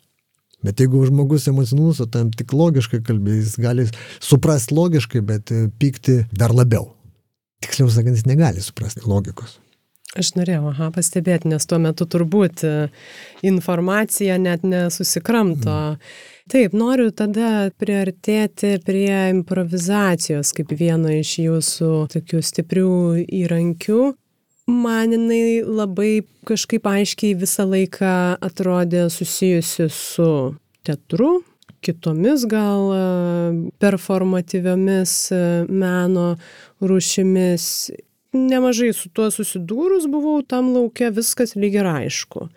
Bet jeigu žmogus emocionalus, o tam tik logiškai kalbės, jis gali suprasti logiškai, bet pykti dar labiau. Tiksliau sakant, jis negali suprasti logikos. Aš norėjau, aha, pastebėti, nes tuo metu turbūt informacija net nesusikramto. Mm Taip, noriu tada priartėti prie improvizacijos kaip vieno iš jūsų tokių stiprių įrankių. Man jinai labai kažkaip aiškiai visą laiką atrodė susijusi su teatru, kitomis gal e, performatyviomis e, meno rušimis. Nemažai su tuo susidūrus buvau tam laukia, viskas lyg ir aišku.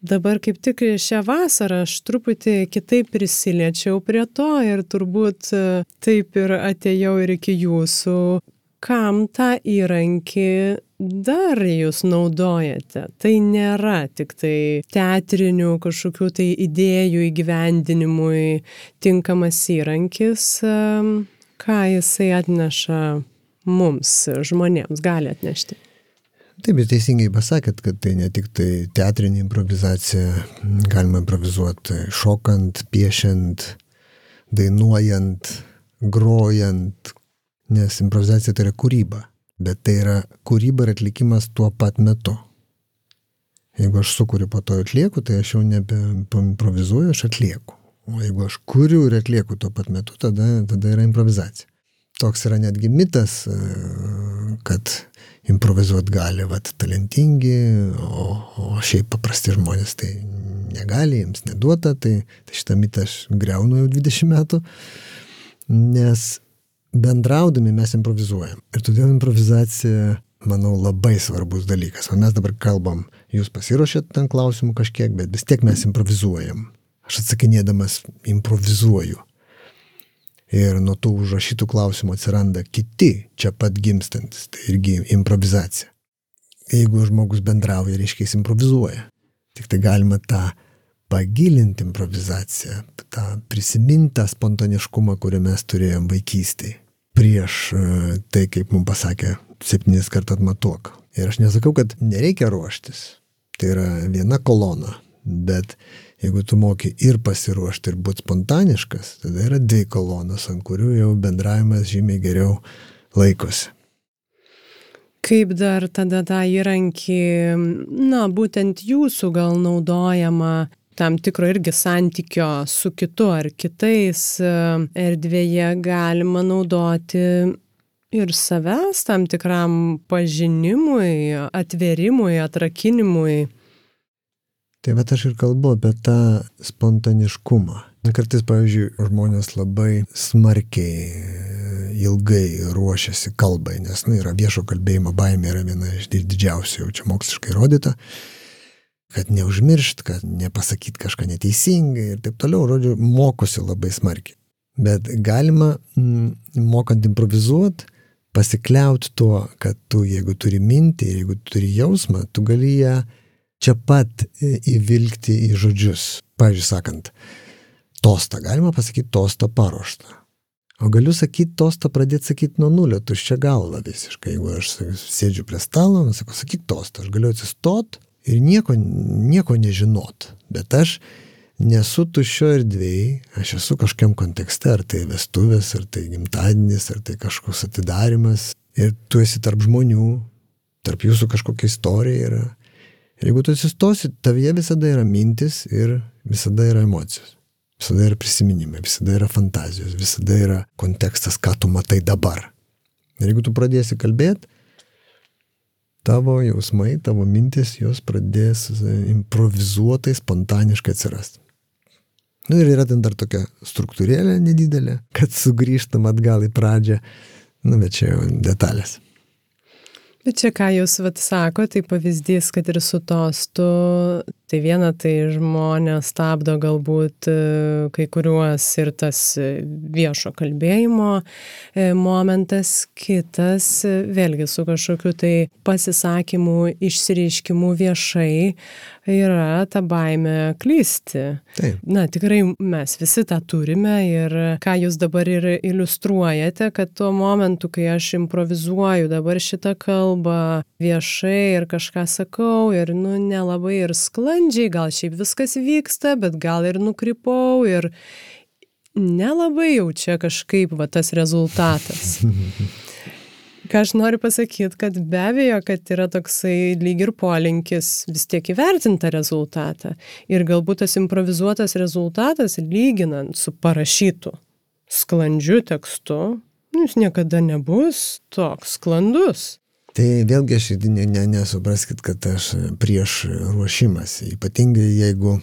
Dabar kaip tik šią vasarą aš truputį kitaip prisiliečiau prie to ir turbūt e, taip ir atėjau ir iki jūsų. Kam tą įrankį dar jūs naudojate? Tai nėra tik tai teatrinių kažkokių tai idėjų įgyvendinimui tinkamas įrankis, e, ką jisai atneša mums, žmonėms, gali atnešti. Taip, jūs teisingai pasakėt, kad tai ne tik tai teatrinė improvizacija, galima improvizuoti šokant, piešiant, dainuojant, grojant, nes improvizacija tai yra kūryba, bet tai yra kūryba ir atlikimas tuo pat metu. Jeigu aš sukuriu, po to atlieku, tai aš jau nebe improvizuoju, aš atlieku. O jeigu aš kuriu ir atlieku tuo pat metu, tada, tada yra improvizacija. Toks yra netgi mitas, kad improvizuoti gali vat, talentingi, o, o šiaip paprasti žmonės tai negali, jiems neduota, tai, tai šitą mitą aš greunu jau 20 metų, nes bendraudami mes improvizuojam. Ir todėl improvizacija, manau, labai svarbus dalykas. O mes dabar kalbam, jūs pasiruošėt ten klausimų kažkiek, bet vis tiek mes improvizuojam. Aš atsakinėdamas improvizuoju. Ir nuo tų užrašytų klausimų atsiranda kiti čia pat gimstantis, tai irgi improvizacija. Jeigu žmogus bendrauja, reiškia jis improvizuoja. Tik tai galima tą pagilinti improvizaciją, tą prisimintą spontaniškumą, kurį mes turėjom vaikystėje. Prieš e, tai, kaip mums pasakė, septynis kartų atmatuok. Ir aš nesakau, kad nereikia ruoštis. Tai yra viena kolona, bet Jeigu tu moki ir pasiruošti, ir būti spontaniškas, tada yra dvi kolonos, ant kurių jau bendravimas žymiai geriau laikosi. Kaip dar tada tą įrankį, na, būtent jūsų gal naudojama tam tikro irgi santykio su kitu ar kitais e, erdvėje galima naudoti ir savęs tam tikram pažinimui, atverimui, atrakinimui. Tai bet aš ir kalbu apie tą spontaniškumą. Kartais, pavyzdžiui, žmonės labai smarkiai ilgai ruošiasi kalbai, nes nu, yra viešo kalbėjimo baimė, yra viena iš didžiausių, jau čia moksliškai įrodyta, kad neužmiršt, kad nepasakyt kažką neteisingai ir taip toliau, žodžiu, mokosi labai smarkiai. Bet galima, m, mokant improvizuoti, pasikliauti tuo, kad tu, jeigu turi mintį, jeigu turi jausmą, tu gali ją čia pat įvilgti į žodžius. Pavyzdžiui, sakant, tostą, galima pasakyti tostą paruoštą. O galiu sakyti tostą, pradėti sakyti nuo nulio, tuščia galva visiškai. Jeigu aš sėdžiu prie stalo, sako, sakyk tostą, aš galiu atsistot ir nieko, nieko nežinot. Bet aš nesu tuščio erdvėjai, aš esu kažkiam kontekste, ar tai vestuvės, ar tai gimtadienis, ar tai kažkoks atidarimas. Ir tu esi tarp žmonių, tarp jūsų kažkokia istorija yra. Ir jeigu tu atsistosi, tavyje visada yra mintis ir visada yra emocijos. Visada yra prisiminimai, visada yra fantazijos, visada yra kontekstas, ką tu matai dabar. Ir jeigu tu pradėsi kalbėti, tavo jausmai, tavo mintis, jos pradės improvizuotai, spontaniškai atsirasti. Nu, ir yra ten dar tokia struktūrėlė nedidelė, kad sugrįžtam atgal į pradžią. Nu, bet čia jau detalės. Bet čia, ką jūs vat sako, tai pavyzdys, kad ir su tostu, tai viena, tai žmonės stabdo galbūt e, kai kuriuos ir tas viešo kalbėjimo e, momentas, kitas vėlgi su kažkokiu tai pasisakymu, išsireiškimu viešai yra ta baime klysti. Taip. Na, tikrai mes visi tą turime ir ką jūs dabar ir iliustruojate, kad tuo momentu, kai aš improvizuoju dabar šitą kalbą viešai ir kažką sakau ir, nu, nelabai ir sklandžiai, gal šiaip viskas vyksta, bet gal ir nukrypau ir nelabai jau čia kažkaip va tas rezultatas. ką aš noriu pasakyt kad be abejo kad yra toksai lyg ir polinkis vis tiek įvertint tą rezultatą. Ir galbūt tas improvizuotas rezultatas lyginant su parašytu sklandžiu tekstu nu, jis niekada nebus toks sklandus. Tai vėlgi aš ne, ne, nesupraskit, kad aš prieš ruošimąsi, ypatingai jeigu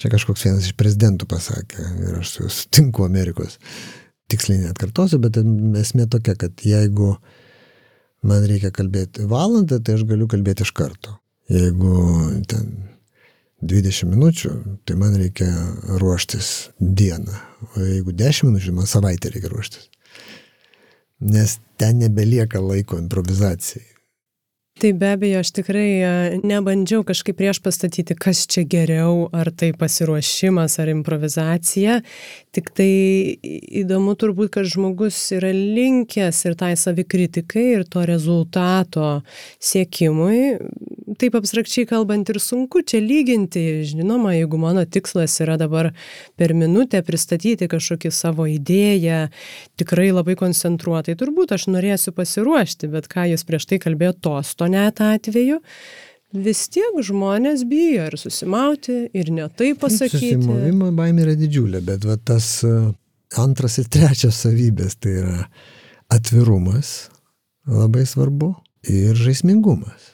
čia kažkoks vienas iš prezidentų pasakė ir aš su juo sutinku Amerikos, tiksliai net kartosiu, bet esmė tokia, kad jeigu man reikia kalbėti valandą, tai aš galiu kalbėti iš karto. Jeigu ten 20 minučių, tai man reikia ruoštis dieną. O jeigu 10 minučių, man savaitę reikia ruoštis. Nes ten nebelieka laiko improvizacijai. Tai be abejo, aš tikrai e, nebandžiau kažkaip prieš pastatyti, kas čia geriau, ar tai pasiruošimas, ar improvizacija. Tik tai įdomu turbūt, kad žmogus yra linkęs ir tai savikritikai, ir to rezultato siekimui. Taip abstrakčiai kalbant ir sunku čia lyginti. Žinoma, jeigu mano tikslas yra dabar per minutę pristatyti kažkokį savo idėją, tikrai labai koncentruotai, turbūt aš norėsiu pasiruošti, bet ką jūs prieš tai kalbėjote tosto to net atveju, vis tiek žmonės bijo ir susimauti, ir ne tai pasakyti. Susimovimo baimė yra didžiulė, bet va, tas e, antras ir trečias savybės tai yra atvirumas, labai svarbu, ir žaismingumas.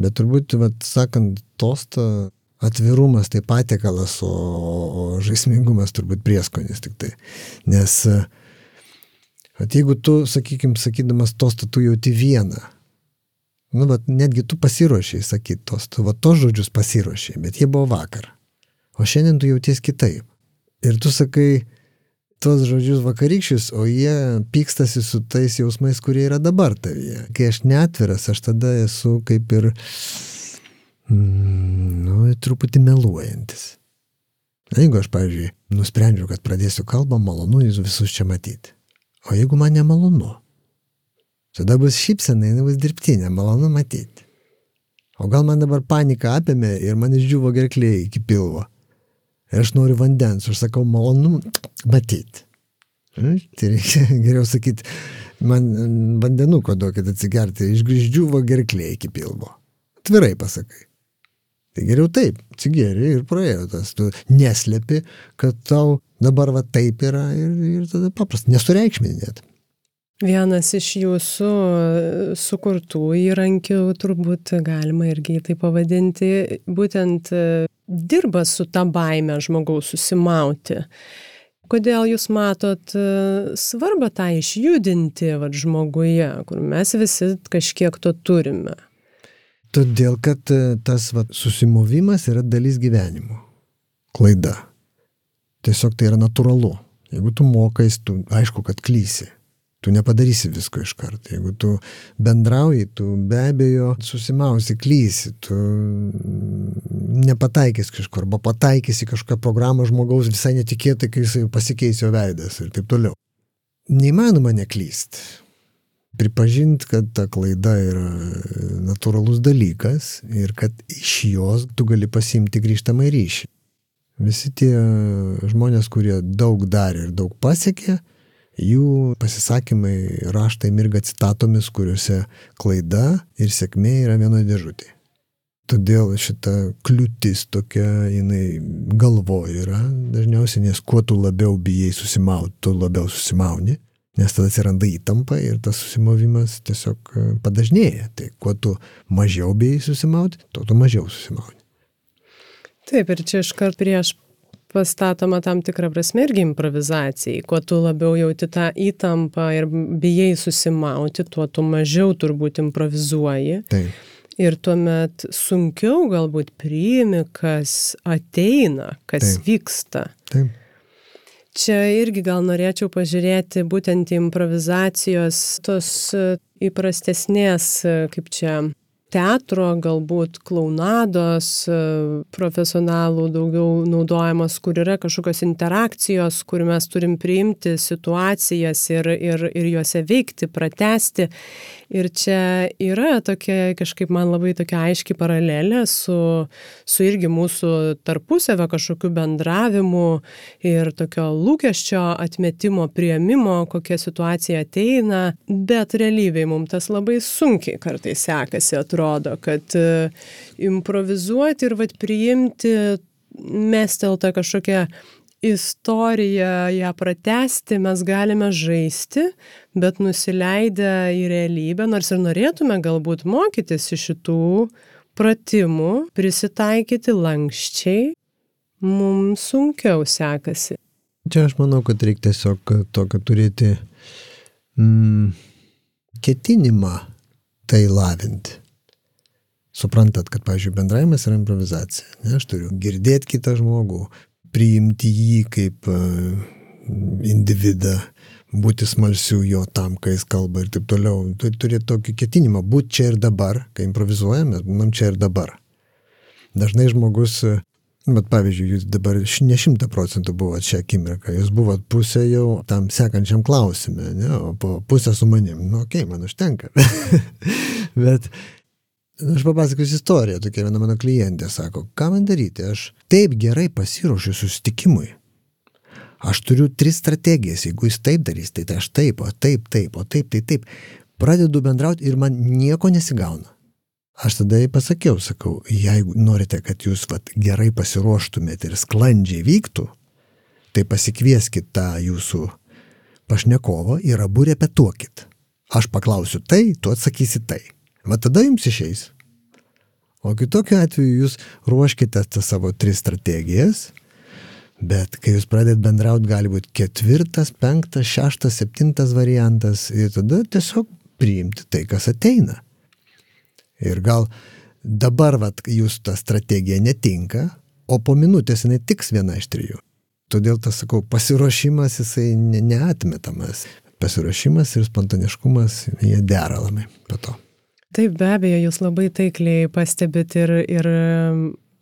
Bet turbūt, va, sakant, tostą atvirumas tai patiekalas, o, o žaismingumas turbūt prieskonis tik tai. Nes, at jeigu tu, sakykime, sakydamas tostą, tu jauti vieną, Nu, bet netgi tu pasiruošiai sakyti tos, tu va tos žodžius pasiruošiai, bet jie buvo vakar. O šiandien tu jauties kitaip. Ir tu sakai tuos žodžius vakarykščius, o jie pykstasi su tais jausmais, kurie yra dabar tavyje. Kai aš netviras, aš tada esu kaip ir, mm, nu, truputį meluojantis. Jeigu aš, pavyzdžiui, nusprendžiau, kad pradėsiu kalbą, malonu jūs visus čia matyti. O jeigu man nemalonu, Tada bus šypsena, jinai bus dirbtinė, malonu matyti. O gal man dabar panika apėmė ir man išdžiuvo gerklė iki pilvo. Ir aš noriu vandens, aš sakau, malonu matyti. Nu, tai reikia geriau sakyti, man vandenuko duokit atsigerti, išdžiuvo gerklė iki pilvo. Tvirai pasakai. Tai geriau taip, atsigeri ir praėjo tas, tu neslėpi, kad tau dabar va taip yra ir, ir tada paprasta, nesureikšminėt. Vienas iš jūsų e, sukurtų įrankių, turbūt galima irgi tai pavadinti, būtent e, dirba su ta baime žmogaus susimauti. Kodėl jūs matot e, svarbą tą išjudinti vat, žmoguje, kur mes visi kažkiek to turime? Todėl, kad tas vat, susimovimas yra dalis gyvenimo. Klaida. Tiesiog tai yra natūralu. Jeigu tu mokais, tu aišku, kad klysi. Tu nepadarysi visko iš karto. Jeigu tu bendrauji, tu be abejo susimausi, klysi, tu nepataikys kažkur, arba pataikysi kažkokią programą žmogaus visai netikėtai, kai jisai pasikeis jo veidas ir taip toliau. Neįmanoma neklysti. Pripažinti, kad ta klaida yra natūralus dalykas ir kad iš jos tu gali pasimti grįžtamą ryšį. Visi tie žmonės, kurie daug darė ir daug pasiekė, jų pasisakymai raštai mirga citatomis, kuriuose klaida ir sėkmė yra vienoje dėžutėje. Todėl šita kliūtis tokia, jinai galvoje yra dažniausiai, nes kuo tu labiau bijai susimauti, tu labiau susimauni, nes tada atsiranda įtampa ir tas susimovimas tiesiog padažnėja. Tai kuo tu mažiau bijai susimauti, tuo tu mažiau susimauni. Taip, ir čia iškart prieš pastatoma tam tikra prasme irgi improvizacijai. Kuo tu labiau jauti tą įtampą ir bijai susimauti, tuo tu mažiau turbūt improvizuoji. Taip. Ir tuomet sunkiau galbūt priimi, kas ateina, kas Taip. vyksta. Taip. Čia irgi gal norėčiau pažiūrėti būtent improvizacijos tos e, įprastesnės, e, kaip čia, teatro, galbūt klaunados e, profesionalų daugiau naudojamas, kur yra kažkokios interakcijos, kur mes turim priimti situacijas ir, ir, ir juose veikti, pratesti. Ir čia yra tokia kažkaip man labai tokia aiški paralelė su, su irgi mūsų tarpusavio kažkokiu bendravimu ir tokio lūkesčio atmetimo, prieimimo, kokia situacija ateina, bet realybėje mums tas labai sunkiai kartais sekasi, atrodo, kad e, improvizuoti ir vat priimti mesteltą kažkokią istoriją ją pratesti mes galime žaisti, bet nusileidę į realybę, nors ir norėtume galbūt mokytis iš šitų pratimų, prisitaikyti lankščiai, mums sunkiau sekasi. Čia aš manau, kad reikia tiesiog tokio turėti mm, ketinimą tai lavinti. Suprantat, kad, pavyzdžiui, bendravimas yra improvizacija. Ne, aš turiu girdėti kitą žmogų, priimti jį kaip e, individą, būti smalsiu jo tam, kai jis kalba ir taip toliau. Turi turėti tokį ketinimą, būti čia ir dabar, kai improvizuojame, būnam čia ir dabar. Dažnai žmogus, bet pavyzdžiui, jūs dabar ne šimta procentų buvot šią akimirką, jūs buvot pusę jau tam sekančiam klausime, ne, o po pusę su manim, nu, okei, okay, man užtenka. bet Aš papasakosiu istoriją, tokia viena mano klientė sako, ką man daryti, aš taip gerai pasiruošiu susitikimui. Aš turiu tris strategijas, jeigu jis taip darys, tai, tai aš taip, o taip, taip, o taip, tai taip. Pradedu bendrauti ir man nieko nesigauna. Aš tada jai pasakiau, sakau, jeigu norite, kad jūs vat, gerai pasiruoštumėte ir sklandžiai vyktų, tai pasikvieskit tą jūsų pašnekovą ir abu repetuokit. Aš paklausiu tai, tu atsakysi tai. Va tada jums išeis. O kitokiu atveju jūs ruoškite tas savo tris strategijas, bet kai jūs pradėt bendrauti, gali būti ketvirtas, penktas, šeštas, septintas variantas ir tada tiesiog priimti tai, kas ateina. Ir gal dabar vat, jūs ta strategija netinka, o po minutės jinai tiks viena iš trijų. Todėl tas, sakau, pasiruošimas jisai ne, neatmetamas. Pasiruošimas ir spontaniškumas, jie dera labai po to. Taip, be abejo, jūs labai taikliai pastebit ir, ir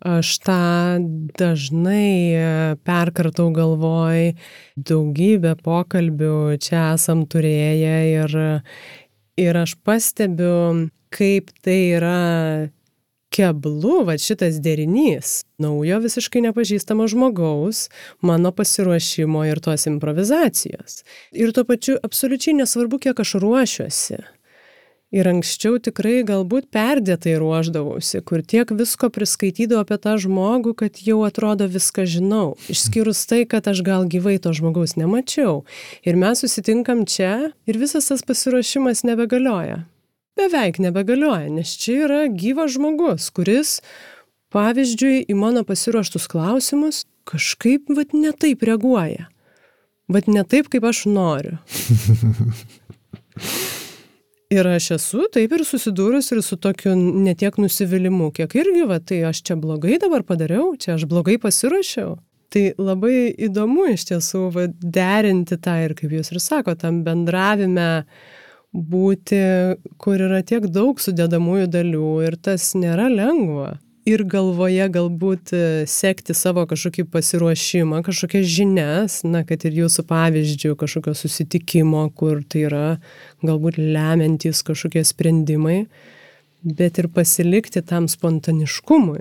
aš tą dažnai e, perkartau galvoj, daugybę pokalbių čia esam turėję ir, ir aš pastebiu, kaip tai yra keblu, va šitas derinys naujo visiškai nepažįstamo žmogaus, mano pasiruošimo ir tos improvizacijos. Ir tuo pačiu absoliučiai nesvarbu, kiek aš ruošiuosi. Ir anksčiau tikrai galbūt perdėtai ruoždavausi, kur tiek visko priskaitydavau apie tą žmogų, kad jau atrodo viską žinau. Išskyrus tai, kad aš gal gyvai to žmogaus nemačiau. Ir mes susitinkam čia ir visas tas pasiruošimas nebegalioja. Beveik nebegalioja, nes čia yra gyvas žmogus, kuris, pavyzdžiui, į mano pasiruoštus klausimus kažkaip vat netaip reaguoja. vat ne taip, kaip aš noriu. Ir aš esu taip ir susidūrus ir su tokiu netiek nusivylimu, kiek irgi, va, tai aš čia blogai dabar padariau, čia aš blogai pasiruošiau. Tai labai įdomu iš tiesų va, derinti tą ir, kaip jūs ir sako, tam bendravime būti, kur yra tiek daug sudėdamųjų dalių ir tas nėra lengva ir galvoje galbūt e, sekti savo kažkokį pasiruošimą, kažkokias žinias, na, kad ir jūsų pavyzdžių, kažkokio susitikimo, kur tai yra galbūt lemiantys kažkokie sprendimai, bet ir pasilikti tam spontaniškumui.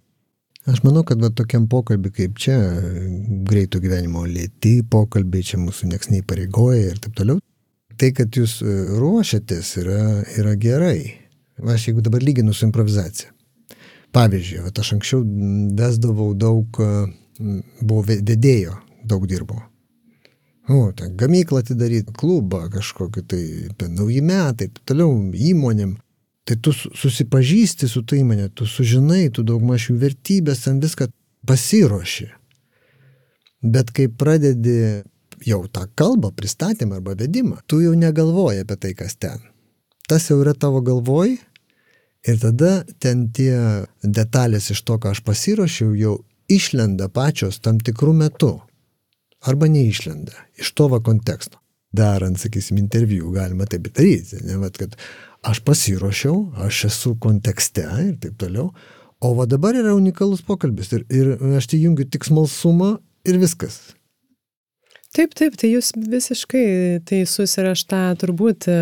Aš manau, kad va, tokiam pokalbį kaip čia, greito gyvenimo lėti pokalbiai, čia mūsų nieks neįpareigoja ir taip toliau. Tai, kad jūs e, ruošiatės, yra, yra gerai. Aš jeigu dabar lyginu su improvizacija. Pavyzdžiui, aš anksčiau vesdavau daug, buvau vedėjo, daug dirbau. O, ten gamyklą atidaryti, klubą kažkokį tai, nauji metai, toliau, įmonėm. Tai tu susipažįsti su tai įmonė, tu sužinai, tu daug maž jų vertybės, ten viską pasiruoši. Bet kai pradedi jau tą kalbą, pristatymą arba vedimą, tu jau negalvoji apie tai, kas ten. Tas jau yra tavo galvoj Ir tada ten tie detalės iš to, ką aš pasiruošiau, jau išlenda pačios tam tikrų metų. Arba neišlenda iš to va konteksto. Darant, sakysim, interviu galima taip daryti, ne, vat, kad aš pasiruošiau, aš esu kontekste ir taip toliau, o va dabar yra unikalus pokalbis ir, ir aš tai jungiu tik smalsumą ir viskas. Taip, taip, tai jūs visiškai teisus ir aš tą turbūt e,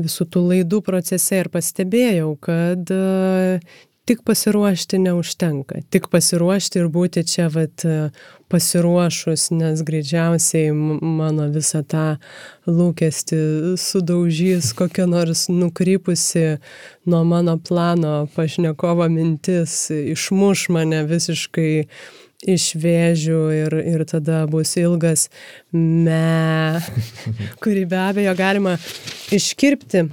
visų tų laidų procese ir pastebėjau, kad e, tik pasiruošti neužtenka. Tik pasiruošti ir būti čia vat, e, pasiruošus, nes greičiausiai mano visą tą lūkestį sudaužys kokia nors nukrypusi nuo mano plano pašnekovo mintis, išmuš mane visiškai iš vėžių ir, ir tada bus ilgas me, kurį be abejo galima iškirpti.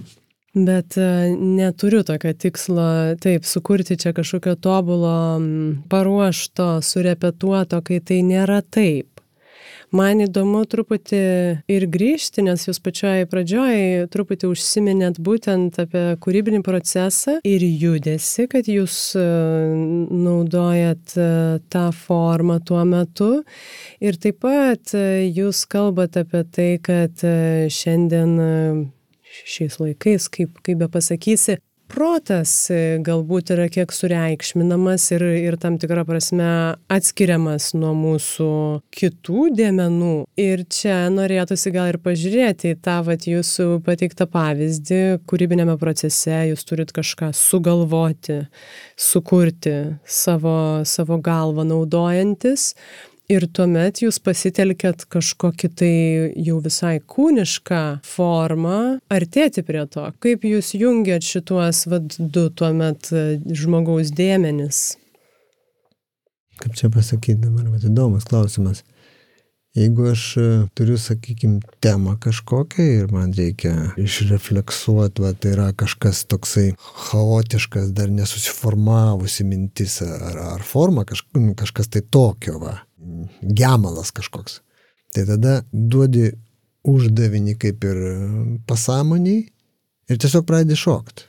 Bet e, neturiu tokio tikslo, taip, sukurti čia kažkokio tobulo, paruošto, surepetuoto, kai tai nėra taip. Man įdomu truputį ir grįžti, nes jūs pačioj pradžioj truputį užsiminėt būtent apie kūrybinį procesą ir judesi, kad jūs e, naudojat e, tą formą tuo metu. Ir taip pat e, jūs kalbat apie tai, kad šiandien šiais laikais, kaip, kaip be pasakysi, protas e, galbūt yra kiek sureikšminamas ir, ir tam tikrą prasme atskiriamas nuo mūsų kitų dėmenų. Ir čia norėtųsi gal ir pažiūrėti į tą vat, jūsų pateiktą pavyzdį, kūrybinėme procese jūs turit kažką sugalvoti, sukurti savo, savo galvą naudojantis ir tuomet jūs pasitelkiat kažkokį tai jau visai kūnišką formą artėti prie to. Kaip jūs jungiat šituos vad du tuomet e, žmogaus dėmenis? Kaip čia pasakyti dabar, bet įdomus klausimas. Jeigu aš e, turiu, sakykime, temą kažkokią ir man reikia išrefleksuoti, va, tai yra kažkas toksai chaotiškas, dar nesusiformavusi mintis ar, ar forma, kaž, kažkas tai tokio, va gemalas kažkoks. Tai tada duodi uždavinį kaip ir pasąmoniai ir tiesiog pradedi šokti.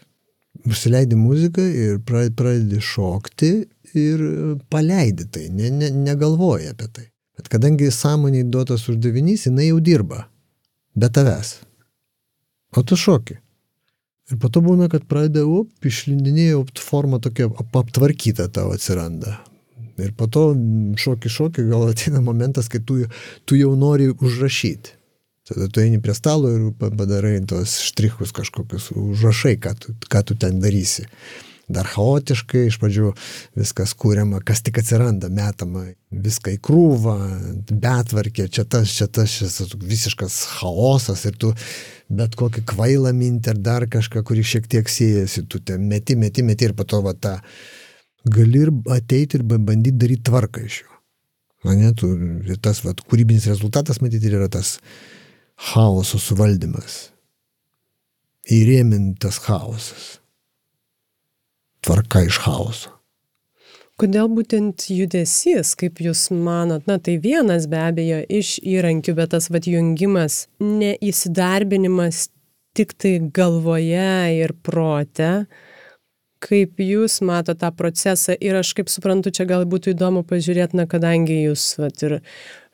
Užsileidi muziką ir pradedi šokti ir paleidi tai, ne, ne, negalvoji apie tai. Bet kadangi sąmoniai duotas uždavinys, jinai jau dirba. Be tavęs. O tu šoki. Ir po to būna, kad pradeda, up, išlindinėjau, forma tokia aptvarkyta tavo atsiranda. Ir po to šoki šoki, gal ateina momentas, kai tu, tu jau nori užrašyti. Tada tu eini prie stalo ir padarai tos štrichus kažkokius, užrašai, ką tu, ką tu ten darysi. Dar chaotiškai, iš pradžių viskas kūriama, kas tik atsiranda, metama, viską į krūvą, betvarkė, čia tas, čia tas, čia visiškas chaosas ir tu bet kokį kvailą mintį ar dar kažką, kuri šiek tiek siejasi, tu ten meti, meti, meti ir po to va tą... Ta, gali ir ateiti ir bandyti daryti tvarką iš jo. Mane, tu, tas vat, kūrybinis rezultatas, matyti, yra tas chaoso suvaldymas. Įrėmintas chaosas. Tvarka iš chaoso. Kodėl būtent judesys, kaip Jūs manot, na tai vienas be abejo iš įrankių, bet tas vad jungimas, neįsidarbinimas tik tai galvoje ir prote, kaip jūs matot tą procesą ir aš kaip suprantu, čia gal būtų įdomu pažiūrėti, na, kadangi jūs vat, ir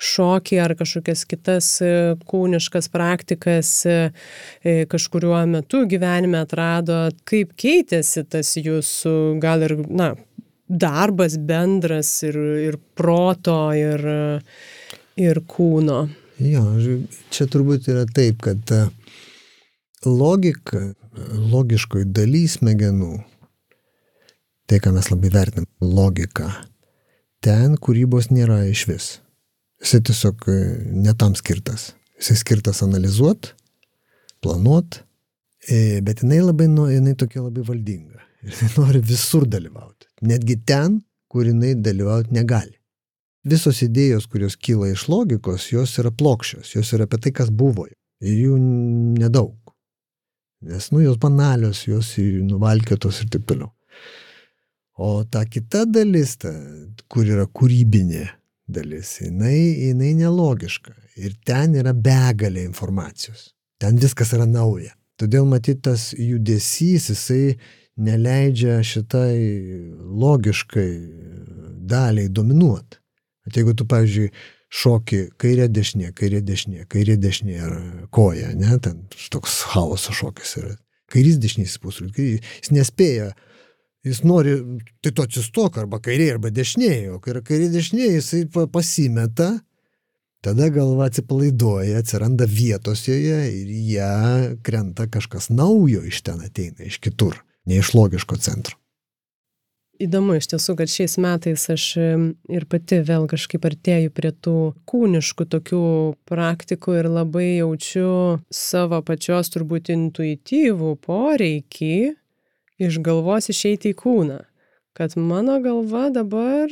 šokį ar kažkokias kitas e, kūniškas praktikas e, e, kažkuriuo metu gyvenime atrado, kaip keitėsi tas jūsų gal ir, na, darbas bendras ir, ir proto, ir, ir kūno. Jo, čia turbūt yra taip, kad logika, logiškoji dalys smegenų tai, ką mes labai vertinam, logika. Ten kūrybos nėra iš vis. Jisai tiesiog e, netam skirtas. Jisai skirtas analizuot, planuot, e, bet jinai labai, nu, jinai tokia labai valdinga. Ir jinai nori visur dalyvauti. Netgi ten, kur jinai dalyvauti negali. Visos idėjos, kurios kyla iš logikos, jos yra plokščios, jos yra apie tai, kas buvo. Ir jų nedaug. Nes, nu, jos banalios, jos nuvalkėtos ir taip toliau. O ta kita dalis, ta, kur yra kūrybinė dalis, jinai, jinai nelogiška. Ir ten yra begalė informacijos. Ten viskas yra nauja. Todėl matyt tas judesys, jisai neleidžia šitai logiškai daliai dominuoti. At jeigu tu, pavyzdžiui, šoki kairė dešinė, kairė dešinė, kairė dešinė ar koja, ne, ten toks chaoso šokis yra. Kairys dešinys pusrulis, jis nespėja jis nori, tai tu atsistok arba kairiai, arba dešiniai, o kai yra kairiai dešiniai, jisai pasimeta, tada galva atsipalaiduoja, atsiranda vietos joje ir ją krenta kažkas naujo iš ten ateina, iš kitur, ne iš logiško centro. Įdomu iš tiesų, kad šiais metais aš ir pati vėl kažkaip artėju prie tų kūniškų tokių praktikų ir labai jaučiu savo pačios turbūt intuityvų poreikį iš galvos išeiti į kūną. Kad mano galva dabar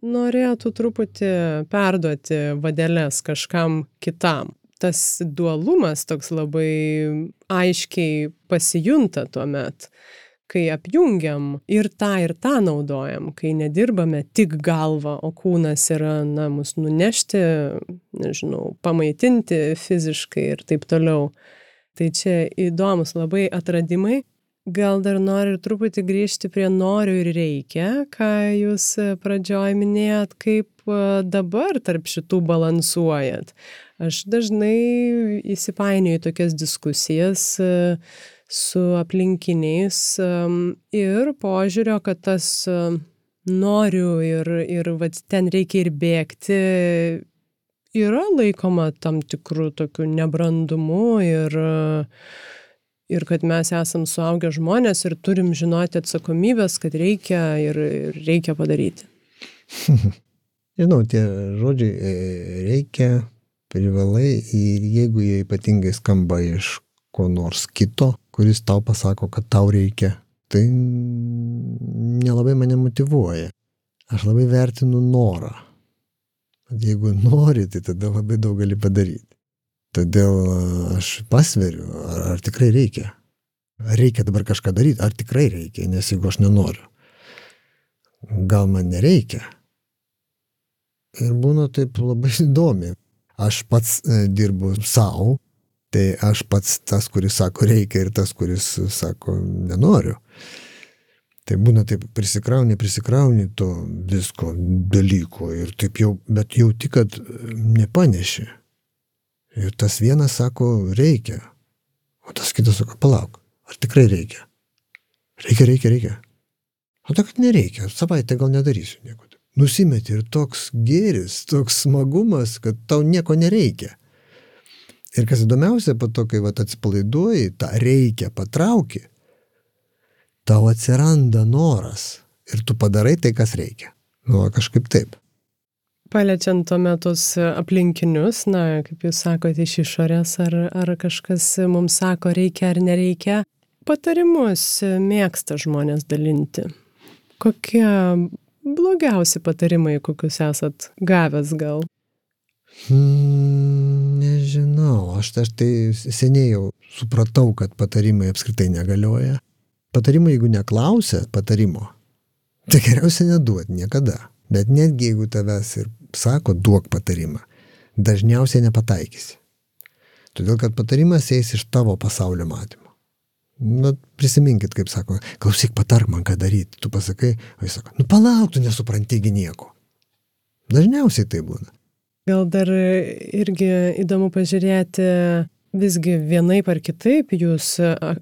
norėtų truputį perduoti vadelės kažkam kitam. Tas dualumas toks labai aiškiai pasijunta tuo met kai apjungiam ir tą ir tą naudojam, kai nedirbame tik galvą, o kūnas yra, na, mus nunešti, nežinau, pamaitinti fiziškai ir taip toliau. Tai čia įdomus labai atradimai gal dar noriu truputį grįžti prie noriu ir reikia, ką jūs e, pradžioj minėjot, kaip e, dabar tarp šitų balansuojat. Aš dažnai įsipainioju tokias diskusijas e, su aplinkiniais ir požiūrio, kad tas noriu ir, ir vat, ten reikia ir bėgti, yra laikoma tam tikrų tokių nebrandumų ir uh, ir kad mes esam suaugę žmonės ir turim žinoti atsakomybės, kad reikia ir, ir reikia padaryti. Žinau, tie žodžiai e, reikia, privalai ir jeigu jie ypatingai skamba iš ko nors kito, kuris tau pasako, kad tau reikia, tai nelabai mane motivuoja. Aš labai vertinu norą. Jeigu nori, tai tada labai daug gali padaryti. Todėl aš pasveriu, ar, ar tikrai reikia. Ar reikia dabar kažką daryti, ar tikrai reikia, nes jeigu aš nenoriu, gal man nereikia. Ir būna taip labai įdomi. Aš pats e, dirbu savo, tai aš pats tas, kuris sako reikia ir tas, kuris sako nenoriu. Tai būna taip prisikrauni, prisikrauni to visko dalyko ir taip jau, bet jau tik, kad nepaneši. Ir tas vienas sako, reikia. O tas kitas sako, palauk, ar tikrai reikia? Reikia, reikia, reikia. O tai, kad nereikia, savaitę gal nedarysiu nieko. Nusimeti ir toks gėris, toks smagumas, kad tau nieko nereikia. Ir kas įdomiausia, po to, kai vat, atsipalaiduoji, tą reikia patrauki, tau atsiranda noras ir tu padarai tai, kas reikia. Nu, kažkaip taip paliečiant tuomet tuos aplinkinius, na, kaip jūs sakote, iš išorės, ar, ar kažkas mums sako, reikia ar nereikia, patarimus mėgsta žmonės dalinti. Kokie blogiausi patarimai, kokius esat gavęs gal? Hmm, nežinau, aš, aš tai seniai jau supratau, kad patarimai apskritai negalioja. Patarimai, jeigu neklausia patarimo, Tai geriausia neduot niekada. Bet netgi jeigu tavęs ir sako duok patarimą, dažniausiai nepataikysi. Todėl, kad patarimas eis iš tavo pasaulio matymo. Bet prisiminkit, kaip sako, klausyk, patark man, ką daryti. Tu pasakai, o jis sako, nu palauk, tu nesuprantygi nieko. Dažniausiai tai būna. Gal dar irgi įdomu pažiūrėti, visgi vienaip ar kitaip jūs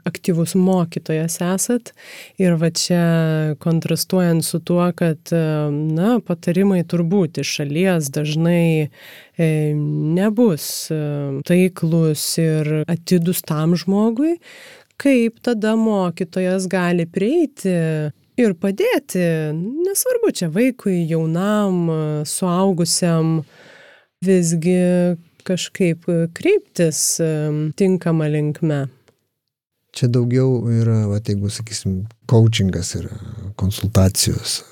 aktyvus mokytojas esat. Ir va čia kontrastuojant su tuo, kad, na, patarimai turbūt iš šalies dažnai e, nebus e, taiklus ir atidus tam žmogui, kaip tada mokytojas gali prieiti ir padėti, nesvarbu čia vaikui, jaunam, suaugusiam, visgi kažkaip kreiptis tinkamą linkme. Čia daugiau yra, va, jeigu, sakysim, coachingas yra, konsultacijos,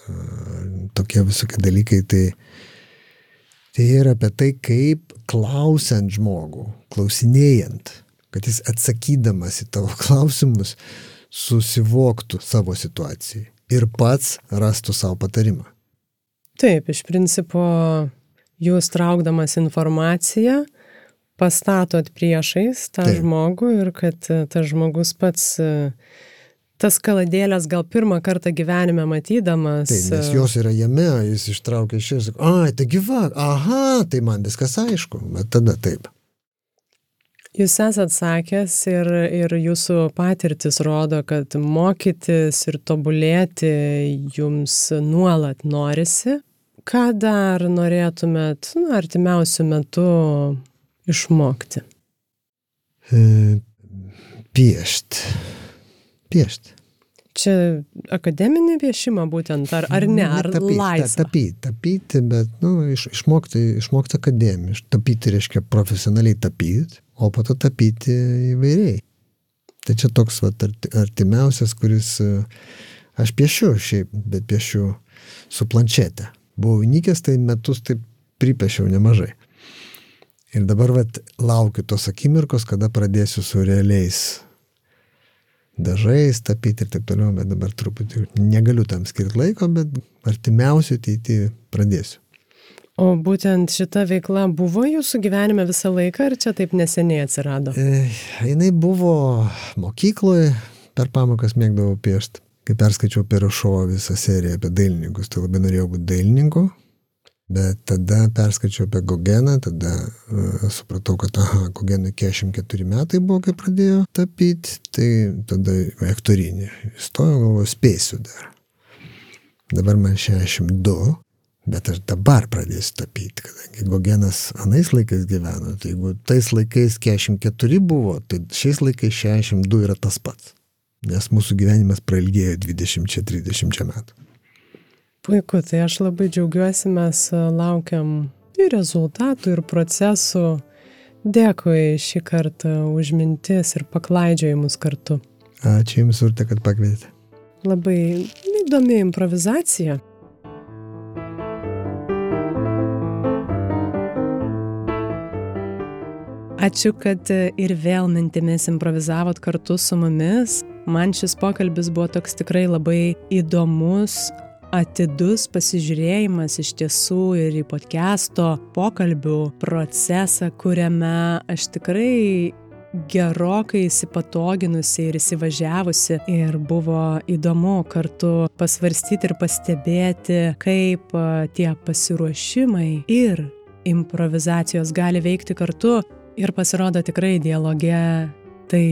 tokie visokie dalykai, tai, tai yra apie tai, kaip klausiant žmogų, klausinėjant, kad jis atsakydamas į tavo klausimus susivoktų savo situacijai ir pats rastų savo patarimą. Taip, iš principo, jūs traukdamas informaciją, pastatot priešais tą Taip. žmogų ir kad e, tas žmogus pats e, tas kaladėlės gal pirmą kartą gyvenime matydamas. Taip, nes e, jos yra jame, jis ištraukia iš jos, ai, tai gyva, aha, tai man viskas aišku, bet tada taip. Jūs esat sakęs ir, ir jūsų patirtis rodo, kad mokytis ir tobulėti jums nuolat norisi. Ką dar norėtumėt nu, artimiausių metų išmokti? E, piešt. Piešt. Čia akademinį piešimą būtent, ar, ar ne, ar tapyti, laisvą? Tapyti, tapyti, bet nu, iš, išmokti, išmokti akademiją. Tapyti reiškia profesionaliai tapyti o po to tapyti įvairiai. Tai čia toks vat, artimiausias, kuris aš piešiu šiaip, bet piešiu su planšetė. Buvau įnikęs, tai metus taip pripiešiau nemažai. Ir dabar vat, laukiu tos akimirkos, kada pradėsiu su realiais dažais tapyti ir taip toliau, bet dabar truputį negaliu tam skirti laiko, bet artimiausiu ateityje pradėsiu. O būtent šita veikla buvo jūsų gyvenime visą laiką ar čia taip neseniai atsirado? E, jinai buvo mokykloje, per pamokas mėgdavau piešti. Kai perskaičiau Perušovo visą seriją apie dailininkus, tai labai norėjau būti dailininku. Bet tada perskaičiau apie Gogeną, tada uh, supratau, kad, aha, Gogenui 44 metai buvo, kai pradėjo tapyti, tai tada aktorinį. Įstojau, galvoju, spėsiu dar. Dabar man 62, Bet aš dabar pradėsiu tapyti, kadangi Gogenas anais laikais gyveno, tai jeigu tais laikais 44 buvo, tai šiais laikais 62 yra tas pats. Nes mūsų gyvenimas prailgėjo 20-30 metų. Puiku, tai aš labai džiaugiuosi, mes e, laukiam ir rezultatų, ir procesų. Dėkui šį kartą už mintis ir paklaidžiojimus kartu. Ačiū Jums, Urte, kad pakvietėte. Labai įdomi improvizacija. Ačiū, kad e, ir vėl mintimis improvizavot kartu su mumis. Man šis pokalbis buvo toks tikrai labai įdomus, atidus pasižiūrėjimas iš tiesų ir į podcast'o pokalbių procesą, kuriame aš tikrai gerokai įsipatoginusi ir įsivažiavusi ir buvo įdomu kartu pasvarstyti ir pastebėti, kaip tie pasiruošimai ir improvizacijos gali veikti kartu. Ir pasirodo tikrai dialoge tai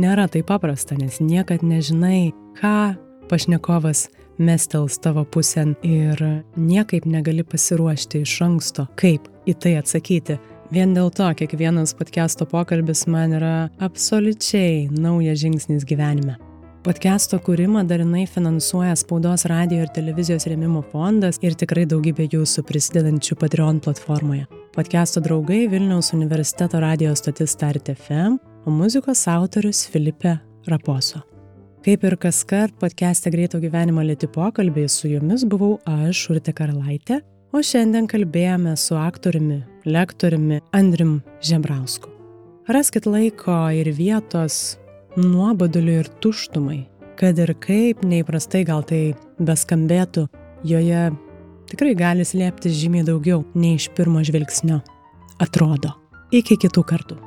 nėra taip paprasta, nes niekad nežinai, ką pašnekovas mestels tavo pusėn ir niekaip negali pasiruošti iš anksto, kaip į tai atsakyti. Vien dėl to kiekvienas podcast'o pokalbis man yra absoliučiai naujas žingsnis gyvenime. Podcast'o kūrimą darinai finansuoja Spaudos radio ir televizijos rėmimo fondas ir tikrai daugybė jūsų prisidedančių Patreon platformoje. Podcast'o draugai Vilniaus universiteto radijos stotis Start FM, o muzikos autorius Filipe Raposo. Kaip ir kas kart podcast'e greito gyvenimo lėti pokalbiai su jumis buvau aš, Urte Karalaitė, o šiandien kalbėjome su aktoriumi, lektoriumi Andrim Žembrausku. Raskit laiko ir vietos nuoboduliu ir tuštumai, kad ir kaip neįprastai gal tai beskambėtų, joje tikrai gali slėptis žymiai daugiau nei iš pirmo žvilgsnio atrodo. Iki kitų kartų.